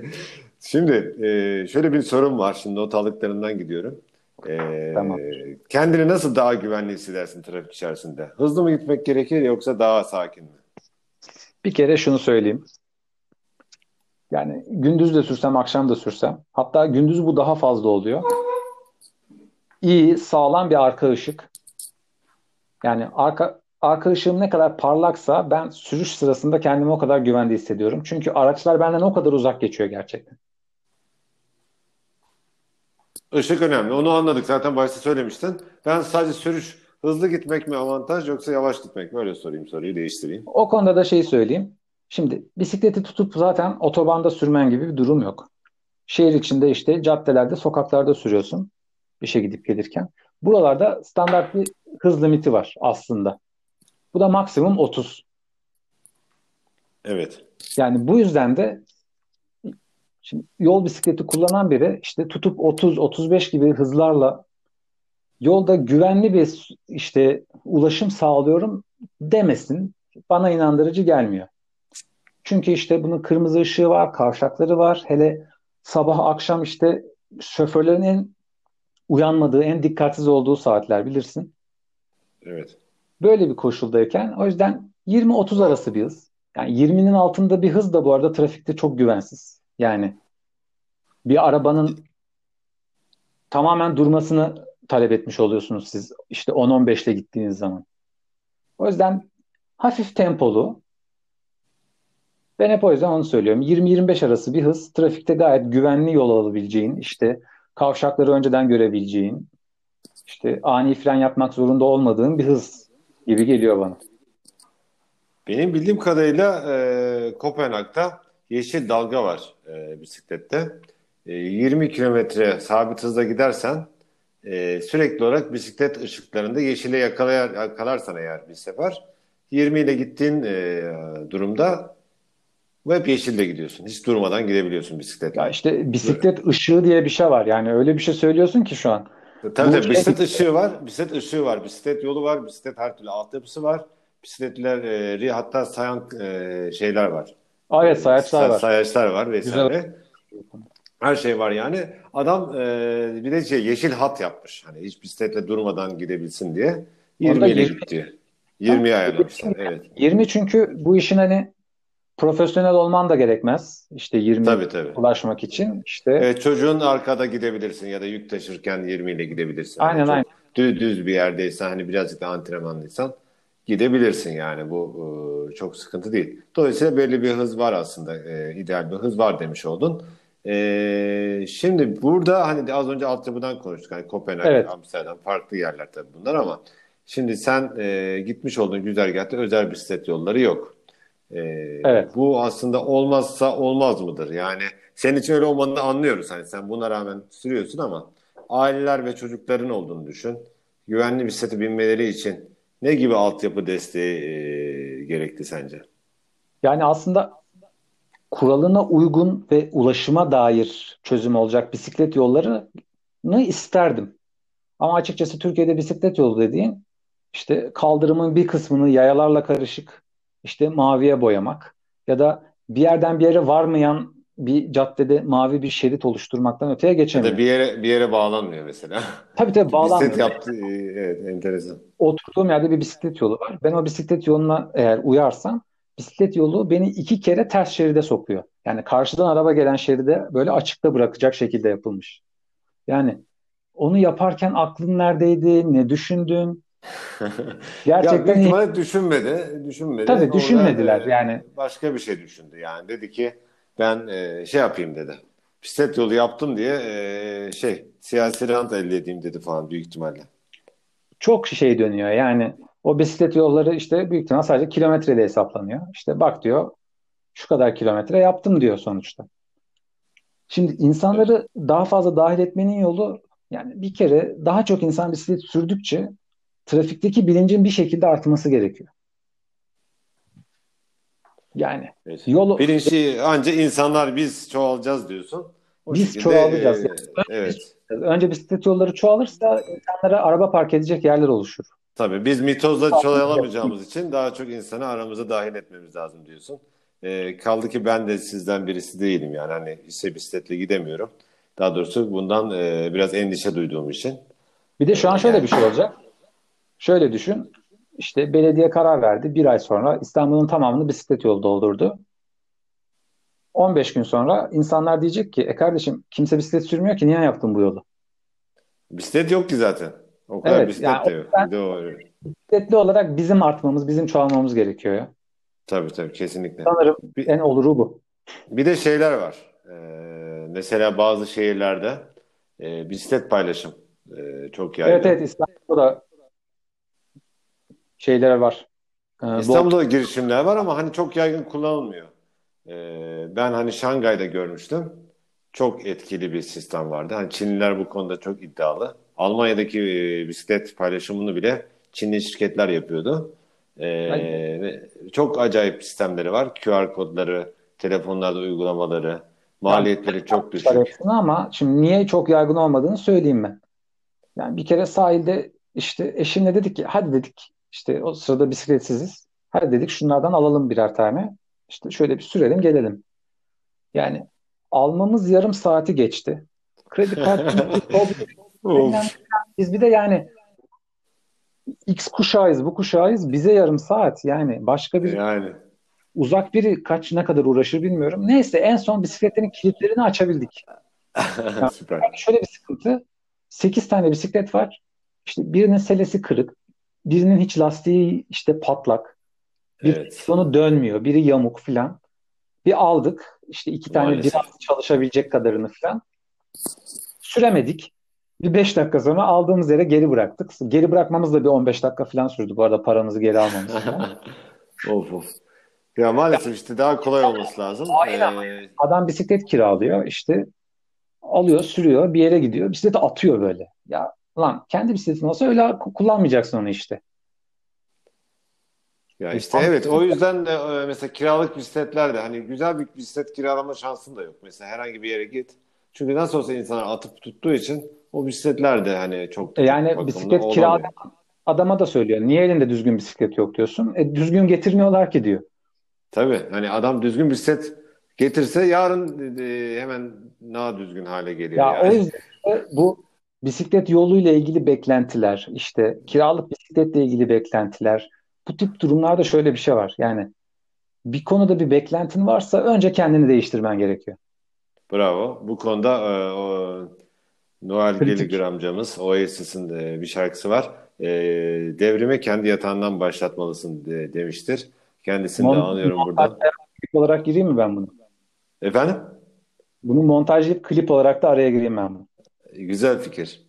Speaker 1: Şimdi e, şöyle bir sorum var. Şimdi not aldıklarından gidiyorum. Ee, tamam. Kendini nasıl daha güvenli hissedersin trafik içerisinde? Hızlı mı gitmek gerekir yoksa daha sakin mi?
Speaker 2: Bir kere şunu söyleyeyim. Yani gündüz de sürsem, akşam da sürsem. Hatta gündüz bu daha fazla oluyor. İyi, sağlam bir arka ışık. Yani arka arka ışığım ne kadar parlaksa ben sürüş sırasında kendimi o kadar güvende hissediyorum. Çünkü araçlar benden o kadar uzak geçiyor gerçekten.
Speaker 1: Işık önemli. Onu anladık. Zaten başta söylemiştin. Ben sadece sürüş hızlı gitmek mi avantaj yoksa yavaş gitmek mi? Öyle sorayım soruyu değiştireyim.
Speaker 2: O konuda da şeyi söyleyeyim. Şimdi bisikleti tutup zaten otobanda sürmen gibi bir durum yok. Şehir içinde işte caddelerde, sokaklarda sürüyorsun. İşe gidip gelirken. Buralarda standart bir hız limiti var aslında. Bu da maksimum 30.
Speaker 1: Evet.
Speaker 2: Yani bu yüzden de Şimdi yol bisikleti kullanan biri işte tutup 30-35 gibi hızlarla yolda güvenli bir işte ulaşım sağlıyorum demesin. Bana inandırıcı gelmiyor. Çünkü işte bunun kırmızı ışığı var, kavşakları var. Hele sabah akşam işte şoförlerin en uyanmadığı, en dikkatsiz olduğu saatler bilirsin.
Speaker 1: Evet.
Speaker 2: Böyle bir koşuldayken o yüzden 20-30 arası bir hız. Yani 20'nin altında bir hız da bu arada trafikte çok güvensiz. Yani bir arabanın tamamen durmasını talep etmiş oluyorsunuz siz işte 10-15 ile gittiğiniz zaman. O yüzden hafif tempolu. Ben hep o yüzden onu söylüyorum. 20-25 arası bir hız trafikte gayet güvenli yol alabileceğin, işte kavşakları önceden görebileceğin, işte ani fren yapmak zorunda olmadığın bir hız gibi geliyor bana.
Speaker 1: Benim bildiğim kadarıyla e, Kopenhag'da yeşil dalga var e, bisiklette. E, 20 kilometre sabit hızla gidersen e, sürekli olarak bisiklet ışıklarında yeşile yakalayar, yakalarsan eğer bir sefer 20 ile gittiğin e, durumda hep yeşille gidiyorsun. Hiç durmadan gidebiliyorsun bisikletle.
Speaker 2: Ya işte bisiklet Böyle. ışığı diye bir şey var. Yani öyle bir şey söylüyorsun ki şu an.
Speaker 1: Tabii tabii bisiklet ışığı var. Bisiklet ışığı var. Bisiklet yolu var. Bisiklet her türlü altyapısı var. Bisikletleri hatta sayan e, şeyler var.
Speaker 2: Evet sayaçlar var.
Speaker 1: Sayaçlar var vesaire. Güzel. Her şey var yani. Adam e, bir de şey yeşil hat yapmış. Hani hiç bisikletle durmadan gidebilsin diye. 20 ile gitti. 20'ye ayarlamışlar. Evet.
Speaker 2: 20 çünkü bu işin hani profesyonel olman da gerekmez. İşte 20 tabii, tabii. ulaşmak için. İşte
Speaker 1: evet, çocuğun arkada gidebilirsin ya da yük taşırken 20 ile gidebilirsin.
Speaker 2: Aynen yani aynen.
Speaker 1: Düz, düz bir yerdeysen hani birazcık da antrenmanlıysan gidebilirsin yani bu e, çok sıkıntı değil. Dolayısıyla belli bir hız var aslında e, ideal bir hız var demiş oldun. E, şimdi burada hani az önce altyapıdan konuştuk hani Kopenhag, evet. Amsterdam farklı yerler tabii bunlar ama şimdi sen e, gitmiş olduğun güzergahta özel bisiklet yolları yok. E, evet. Bu aslında olmazsa olmaz mıdır? Yani senin için öyle olmadığını anlıyoruz. Hani sen buna rağmen sürüyorsun ama aileler ve çocukların olduğunu düşün. Güvenli bisiklete binmeleri için ne gibi altyapı desteği e, gerekti sence?
Speaker 2: Yani aslında kuralına uygun ve ulaşıma dair çözüm olacak bisiklet yollarını isterdim. Ama açıkçası Türkiye'de bisiklet yolu dediğin işte kaldırımın bir kısmını yayalarla karışık işte maviye boyamak ya da bir yerden bir yere varmayan bir caddede mavi bir şerit oluşturmaktan öteye geçemiyor.
Speaker 1: Ya da bir yere bir yere bağlanmıyor mesela.
Speaker 2: Tabii tabii bağlanmıyor.
Speaker 1: Bisiklet yaptı e, evet enteresan.
Speaker 2: Oturduğum yerde bir bisiklet yolu var. Ben o bisiklet yoluna eğer uyarsam bisiklet yolu beni iki kere ters şeride sokuyor. Yani karşıdan araba gelen şeride böyle açıkta bırakacak şekilde yapılmış. Yani onu yaparken aklın neredeydi, ne düşündün?
Speaker 1: Gerçekten ya büyük düşünmedi, düşünmedi.
Speaker 2: Tabii düşünmediler Orada, yani.
Speaker 1: Başka bir şey düşündü yani. Dedi ki ben e, şey yapayım dedi. Bisiklet yolu yaptım diye e, şey siyasi rant elde edeyim dedi falan büyük ihtimalle.
Speaker 2: Çok şey dönüyor yani o bisiklet yolları işte büyük ihtimal sadece kilometreyle hesaplanıyor. İşte bak diyor şu kadar kilometre yaptım diyor sonuçta. Şimdi insanları evet. daha fazla dahil etmenin yolu yani bir kere daha çok insan bisiklet sürdükçe trafikteki bilincin bir şekilde artması gerekiyor. Yani
Speaker 1: evet. yolu bilinçli anca insanlar biz çoğalacağız diyorsun.
Speaker 2: O biz şekilde, çoğalacağız. Yani. evet. Önce bisiklet yolları çoğalırsa insanlara araba park edecek yerler oluşur.
Speaker 1: Tabii biz mitozla çoğalamayacağımız için daha çok insanı aramıza dahil etmemiz lazım diyorsun. E, kaldı ki ben de sizden birisi değilim yani hani ise bisikletle gidemiyorum. Daha doğrusu bundan e, biraz endişe duyduğum için.
Speaker 2: Bir de şu an şöyle bir şey olacak. Şöyle düşün. İşte belediye karar verdi. Bir ay sonra İstanbul'un tamamını bisiklet yolu doldurdu. 15 gün sonra insanlar diyecek ki e kardeşim kimse bisiklet sürmüyor ki niye yaptın bu yolu?
Speaker 1: Bisiklet yok ki zaten. O kadar evet, bisiklet yani de yok. O
Speaker 2: Bisikletli olarak bizim artmamız, bizim çoğalmamız gerekiyor ya.
Speaker 1: Tabii tabii kesinlikle.
Speaker 2: Sanırım bir, en oluru bu.
Speaker 1: Bir de şeyler var. Ee, mesela bazı şehirlerde e, bisiklet paylaşım e, çok yaygın.
Speaker 2: Evet evet İstanbul'da da şeyler var.
Speaker 1: Ee, İstanbul'da bu... girişimler var ama hani çok yaygın kullanılmıyor. Ee, ben hani Şangay'da görmüştüm. Çok etkili bir sistem vardı. Hani Çinliler bu konuda çok iddialı. Almanya'daki e, bisiklet paylaşımını bile Çinli şirketler yapıyordu. Ee, çok acayip sistemleri var. QR kodları, telefonlarda uygulamaları, maliyetleri yani, çok düşük.
Speaker 2: Ama şimdi niye çok yaygın olmadığını söyleyeyim ben. Yani bir kere sahilde işte eşimle dedik ki hadi dedik işte o sırada bisikletsiziz. Hadi dedik şunlardan alalım birer tane. işte şöyle bir sürelim gelelim. Yani almamız yarım saati geçti. Kredi kartı biz bir de yani X kuşağıyız, bu kuşağıyız. Bize yarım saat yani. Başka bir yani. uzak biri kaç ne kadar uğraşır bilmiyorum. Neyse en son bisikletlerin kilitlerini açabildik. Yani Süper. Şöyle bir sıkıntı. 8 tane bisiklet var. İşte birinin selesi kırık. Birinin hiç lastiği işte patlak. Bir evet. dönmüyor. Biri yamuk filan. Bir aldık. İşte iki tane Maalesef. biraz çalışabilecek kadarını filan. Süremedik. Bir 5 dakika sonra aldığımız yere geri bıraktık. Geri bırakmamız da bir 15 dakika falan sürdü. Bu arada paramızı geri almamız.
Speaker 1: of of. Ya maalesef işte daha kolay olması lazım.
Speaker 2: Aynen. Ee... Adam bisiklet kiralıyor işte alıyor sürüyor bir yere gidiyor bisikleti atıyor böyle. Ya lan kendi bisikletin olsa öyle kullanmayacaksın onu işte.
Speaker 1: Ya işte evet o yüzden de e, mesela kiralık bisikletler de hani güzel bir bisiklet kiralama şansın da yok. Mesela herhangi bir yere git. Çünkü nasıl olsa insanlar atıp tuttuğu için o bisikletler de hani çok
Speaker 2: e yani bisiklet kiralayan adama da söylüyor. Niye elinde düzgün bisiklet yok diyorsun. E, düzgün getirmiyorlar ki diyor.
Speaker 1: Tabii hani adam düzgün bisiklet getirse yarın e, hemen daha düzgün hale geliyor.
Speaker 2: Ya yani. o yüzden bu bisiklet yoluyla ilgili beklentiler, işte kiralık bisikletle ilgili beklentiler, bu tip durumlarda şöyle bir şey var. Yani bir konuda bir beklentin varsa önce kendini değiştirmen gerekiyor.
Speaker 1: Bravo. Bu konuda e, o Noel Gallagher amcamız Oasis'in de bir şarkısı var. E, devrimi kendi yatağından başlatmalısın de, demiştir. Kendisini Mont- de anlıyorum burada.
Speaker 2: Klip olarak gireyim mi ben bunu?
Speaker 1: Efendim?
Speaker 2: Bunu montajlayıp klip olarak da araya gireyim ben bunu.
Speaker 1: Güzel fikir.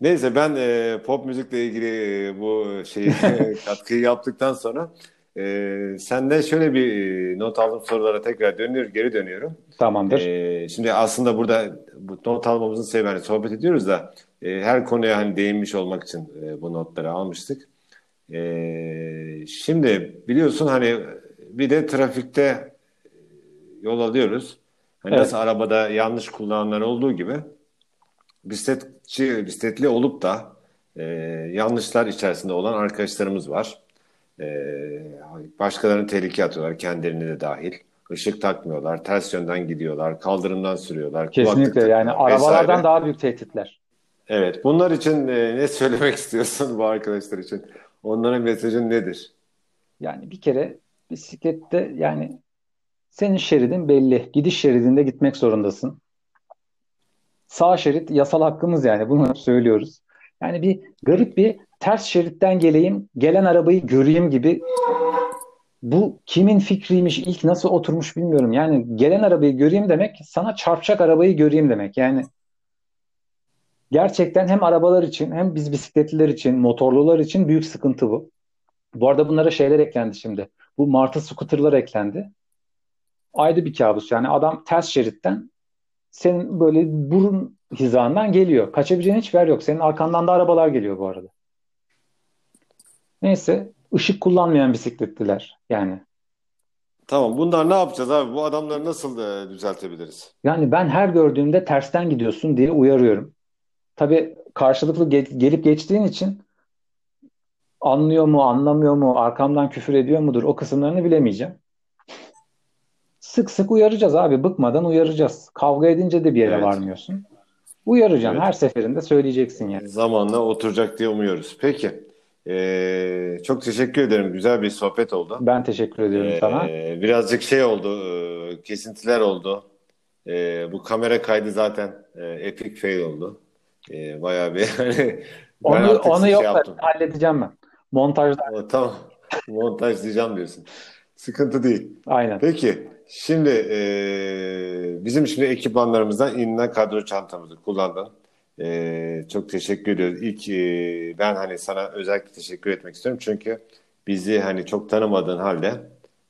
Speaker 1: Neyse ben e, pop müzikle ilgili e, bu şeyi katkıyı yaptıktan sonra e, senden şöyle bir e, not aldım sorulara tekrar dönüyor, geri dönüyorum.
Speaker 2: Tamamdır.
Speaker 1: E, şimdi aslında burada bu not almamızın sebebi hani sohbet ediyoruz da e, her konuya hani değinmiş olmak için e, bu notları almıştık. E, şimdi biliyorsun hani bir de trafikte yol alıyoruz. Hani evet. nasıl arabada yanlış kullananlar olduğu gibi bisikletçi, bisikletli olup da e, yanlışlar içerisinde olan arkadaşlarımız var. E, başkalarını tehlikeye atıyorlar, kendilerini de dahil. Işık takmıyorlar, ters yönden gidiyorlar, kaldırımdan sürüyorlar.
Speaker 2: Kesinlikle yani arabalardan vesaire. daha büyük tehditler.
Speaker 1: Evet, bunlar için e, ne söylemek istiyorsun bu arkadaşlar için? Onların mesajın nedir?
Speaker 2: Yani bir kere bisiklette yani senin şeridin belli. Gidiş şeridinde gitmek zorundasın. Sağ şerit yasal hakkımız yani bunu söylüyoruz. Yani bir garip bir ters şeritten geleyim, gelen arabayı göreyim gibi bu kimin fikriymiş, ilk nasıl oturmuş bilmiyorum. Yani gelen arabayı göreyim demek sana çarpacak arabayı göreyim demek. Yani gerçekten hem arabalar için hem biz bisikletliler için, motorlular için büyük sıkıntı bu. Bu arada bunlara şeyler eklendi şimdi. Bu martı scooter'lar eklendi. Ayrı bir kabus. Yani adam ters şeritten senin böyle burun hizandan geliyor. Kaçabileceğin hiç yer yok. Senin arkandan da arabalar geliyor bu arada. Neyse ışık kullanmayan bisikletliler yani.
Speaker 1: Tamam bunlar ne yapacağız abi? Bu adamları nasıl e, düzeltebiliriz?
Speaker 2: Yani ben her gördüğümde tersten gidiyorsun diye uyarıyorum. Tabii karşılıklı ge- gelip geçtiğin için anlıyor mu, anlamıyor mu, arkamdan küfür ediyor mudur o kısımlarını bilemeyeceğim. Sık sık uyaracağız abi. Bıkmadan uyaracağız. Kavga edince de bir yere evet. varmıyorsun. Uyaracaksın. Evet. Her seferinde söyleyeceksin yani.
Speaker 1: Zamanla oturacak diye umuyoruz. Peki. Ee, çok teşekkür ederim. Güzel bir sohbet oldu.
Speaker 2: Ben teşekkür ediyorum ee, sana.
Speaker 1: Birazcık şey oldu. E, kesintiler oldu. Ee, bu kamera kaydı zaten e, epic fail oldu. Ee, bayağı bir hani
Speaker 2: onu, onu şey yok yaptım. halledeceğim ben. Montajda.
Speaker 1: Tamam. Montajlayacağım diyorsun. Sıkıntı değil.
Speaker 2: Aynen.
Speaker 1: Peki. Şimdi e, bizim şimdi ekipmanlarımızdan inilen kadro çantamızı kullandın. E, çok teşekkür ediyoruz. İlk e, ben hani sana özellikle teşekkür etmek istiyorum. Çünkü bizi hani çok tanımadığın halde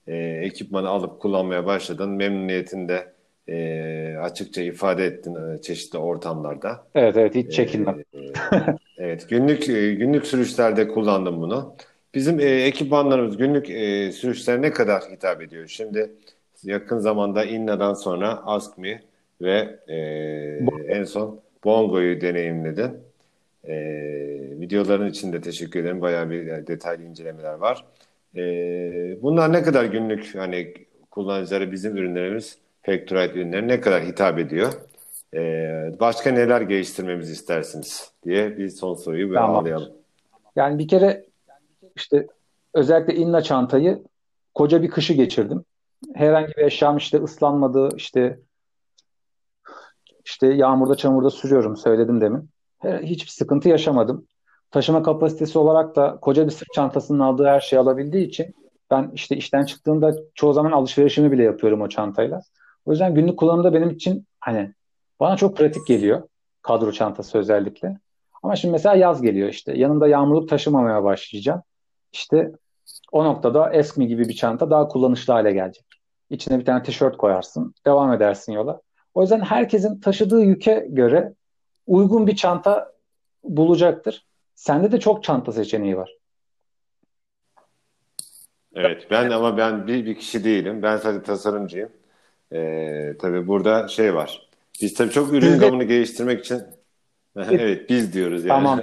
Speaker 1: e, ekipmanı alıp kullanmaya başladın. Memnuniyetinde e, açıkça ifade ettin e, çeşitli ortamlarda.
Speaker 2: Evet evet hiç çekinmem.
Speaker 1: E, evet günlük e, günlük sürüşlerde kullandım bunu. Bizim e, ekipmanlarımız günlük e, sürüşlere ne kadar hitap ediyor? Şimdi yakın zamanda Inna'dan sonra Ask Me ve e, en son Bongo'yu deneyimledin. E, videoların için de teşekkür ederim. Bayağı bir detaylı incelemeler var. E, bunlar ne kadar günlük hani kullanıcılara bizim ürünlerimiz Factorite ürünleri ne kadar hitap ediyor? E, başka neler geliştirmemizi istersiniz diye bir son soruyu tamam. bağlayalım.
Speaker 2: Yani bir kere işte özellikle inna çantayı koca bir kışı geçirdim. Herhangi bir eşyam işte ıslanmadı, işte işte yağmurda çamurda sürüyorum söyledim demin. Hiçbir sıkıntı yaşamadım. Taşıma kapasitesi olarak da koca bir sırt çantasının aldığı her şeyi alabildiği için ben işte işten çıktığımda çoğu zaman alışverişimi bile yapıyorum o çantayla. O yüzden günlük kullanımda benim için hani bana çok pratik geliyor. Kadro çantası özellikle. Ama şimdi mesela yaz geliyor işte. Yanımda yağmurluk taşımamaya başlayacağım. İşte o noktada Eskmi gibi bir çanta daha kullanışlı hale gelecek. İçine bir tane tişört koyarsın. Devam edersin yola. O yüzden herkesin taşıdığı yüke göre uygun bir çanta bulacaktır. Sende de çok çanta seçeneği var.
Speaker 1: Evet ben ama ben bir, bir kişi değilim. Ben sadece tasarımcıyım. Ee, tabii burada şey var. Biz tabii çok ürün biz gamını geliştirmek için evet biz diyoruz yani.
Speaker 2: Tamam.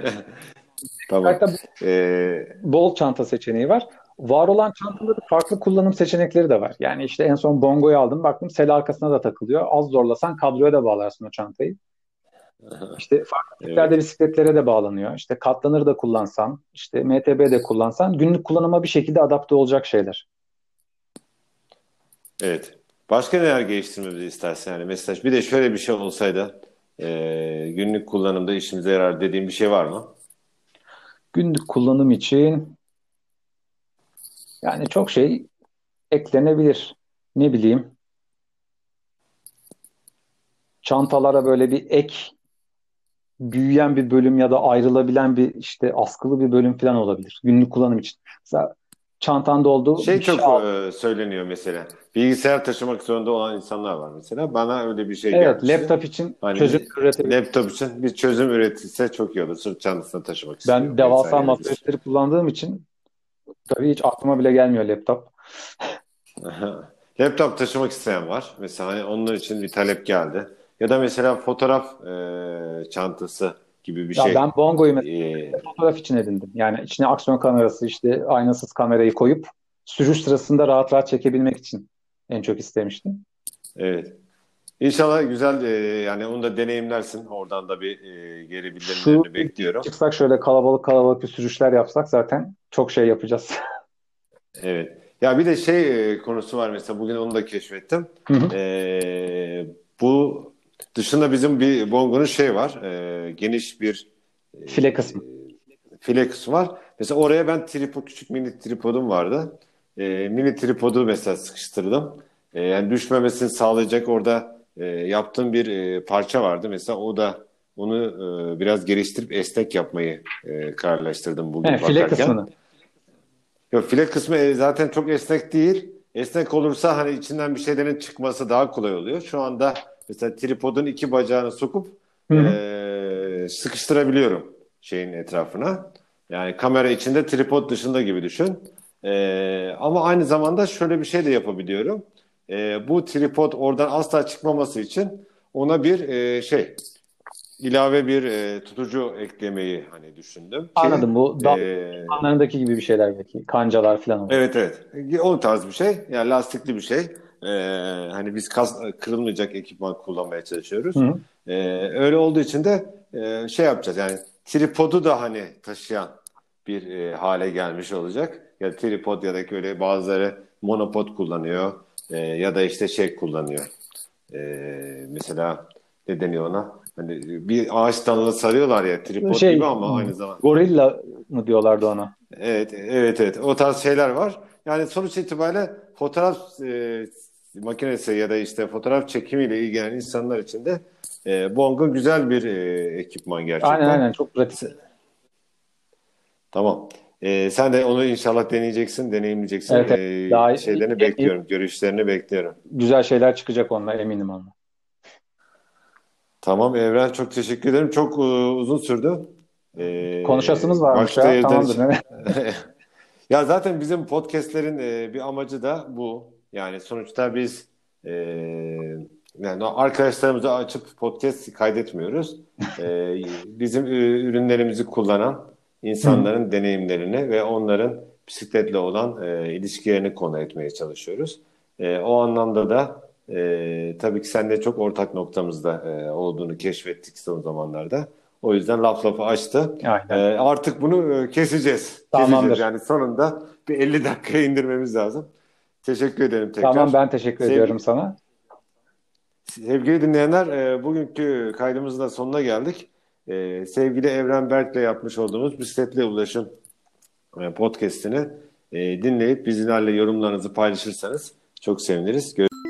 Speaker 2: tamam. Ee, bol çanta seçeneği var. Var olan çantaların farklı kullanım seçenekleri de var. Yani işte en son bongoyu aldım baktım sel arkasına da takılıyor. Az zorlasan kadroya da bağlarsın o çantayı. İşte farklı tiplerde evet. bisikletlere de bağlanıyor. İşte katlanır da kullansan, işte MTB de kullansan günlük kullanıma bir şekilde adapte olacak şeyler.
Speaker 1: Evet. Başka neler geliştirmemizi istersen yani mesela bir de şöyle bir şey olsaydı e, günlük kullanımda işimize yarar dediğim bir şey var mı?
Speaker 2: Günlük kullanım için yani çok şey eklenebilir. Ne bileyim çantalara böyle bir ek büyüyen bir bölüm ya da ayrılabilen bir işte askılı bir bölüm falan olabilir. Günlük kullanım için. Mesela çantanda olduğu
Speaker 1: şey çok şey söyleniyor mesela. Bilgisayar taşımak zorunda olan insanlar var mesela. Bana öyle bir şey
Speaker 2: evet, gelmişti. Evet, laptop için hani çözüm üretebilir.
Speaker 1: Laptop için bir çözüm üretilse çok iyi olur. Sırt çantasına taşımak
Speaker 2: istiyorum. Ben devasa masaüstleri kullandığım için tabii hiç aklıma bile gelmiyor laptop.
Speaker 1: laptop taşımak isteyen var. Mesela hani onlar için bir talep geldi. Ya da mesela fotoğraf e, çantası gibi bir
Speaker 2: ya
Speaker 1: şey.
Speaker 2: Ben Bongo'yu mesela ee, fotoğraf için edindim. Yani içine aksiyon kamerası işte aynasız kamerayı koyup sürüş sırasında rahat rahat çekebilmek için en çok istemiştim.
Speaker 1: Evet. İnşallah güzel e, yani onu da deneyimlersin. Oradan da bir e, geri bildirimlerini Şu, bekliyorum.
Speaker 2: Çıksak şöyle kalabalık kalabalık bir sürüşler yapsak zaten çok şey yapacağız.
Speaker 1: evet. Ya bir de şey e, konusu var mesela bugün onu da keşfettim. Hı hı. E, bu Dışında bizim bir Bongo'nun şey var. E, geniş bir
Speaker 2: e, file kısmı.
Speaker 1: file kısmı var. Mesela oraya ben tripod, küçük mini tripodum vardı. E, mini tripodu mesela sıkıştırdım. E, yani düşmemesini sağlayacak orada e, yaptığım bir e, parça vardı. Mesela o da onu e, biraz geliştirip esnek yapmayı e, kararlaştırdım bugün He,
Speaker 2: File kısmını.
Speaker 1: Yok file kısmı e, zaten çok esnek değil. Esnek olursa hani içinden bir şeylerin çıkması daha kolay oluyor. Şu anda mesela tripodun iki bacağını sokup e, sıkıştırabiliyorum şeyin etrafına. Yani kamera içinde tripod dışında gibi düşün. E, ama aynı zamanda şöyle bir şey de yapabiliyorum. E, bu tripod oradan asla çıkmaması için ona bir e, şey ilave bir e, tutucu eklemeyi hani düşündüm.
Speaker 2: Anladım bu da e, gibi bir şeyler belki kancalar falan.
Speaker 1: Evet evet o tarz bir şey yani lastikli bir şey. Ee, hani biz kas, kırılmayacak ekipman kullanmaya çalışıyoruz. Hı. Ee, öyle olduğu için de e, şey yapacağız yani tripodu da hani taşıyan bir e, hale gelmiş olacak. Ya tripod ya da öyle bazıları monopod kullanıyor e, ya da işte şey kullanıyor. E, mesela ne deniyor ona? Hani bir ağaç dalına sarıyorlar ya tripod şey, gibi ama aynı zamanda.
Speaker 2: Gorilla mı diyorlardı ona?
Speaker 1: Evet, evet, evet. O tarz şeyler var. Yani sonuç itibariyle fotoğraf e, makinesi ya da işte fotoğraf çekimiyle ilgilenen insanlar için de e, Bongo güzel bir e, ekipman gerçekten.
Speaker 2: Aynen aynen çok pratik.
Speaker 1: Tamam. E, sen de onu inşallah deneyeceksin, deneyimleyeceksin. Evet, evet. Daha şeylerini iyi, bekliyorum, iyi. görüşlerini bekliyorum.
Speaker 2: Güzel şeyler çıkacak onunla eminim onunla.
Speaker 1: Tamam Evren çok teşekkür ederim. Çok uh, uzun sürdü.
Speaker 2: Ee, Konuşasınız varmış ya. Tamamdır.
Speaker 1: ya zaten bizim podcastlerin e, bir amacı da bu. Yani sonuçta biz e, yani arkadaşlarımızı açıp podcast kaydetmiyoruz. e, bizim ürünlerimizi kullanan insanların deneyimlerini ve onların bisikletle olan e, ilişkilerini konu etmeye çalışıyoruz. E, o anlamda da e, tabii ki seninle çok ortak noktamızda e, olduğunu keşfettik son zamanlarda. O yüzden laf lafı açtı. E, artık bunu e, keseceğiz.
Speaker 2: Tamamdır.
Speaker 1: Keseceğiz. Yani sonunda bir 50 dakikaya indirmemiz lazım. Teşekkür ederim tekrar.
Speaker 2: Tamam ben teşekkür Sevgili, ediyorum sana.
Speaker 1: Sevgili dinleyenler e, bugünkü kaydımızın da sonuna geldik. E, sevgili Evren Berk'le yapmış olduğumuz Bisikletle Ulaşım e, podcastini e, dinleyip bizlerle yorumlarınızı paylaşırsanız çok seviniriz. Görüşmek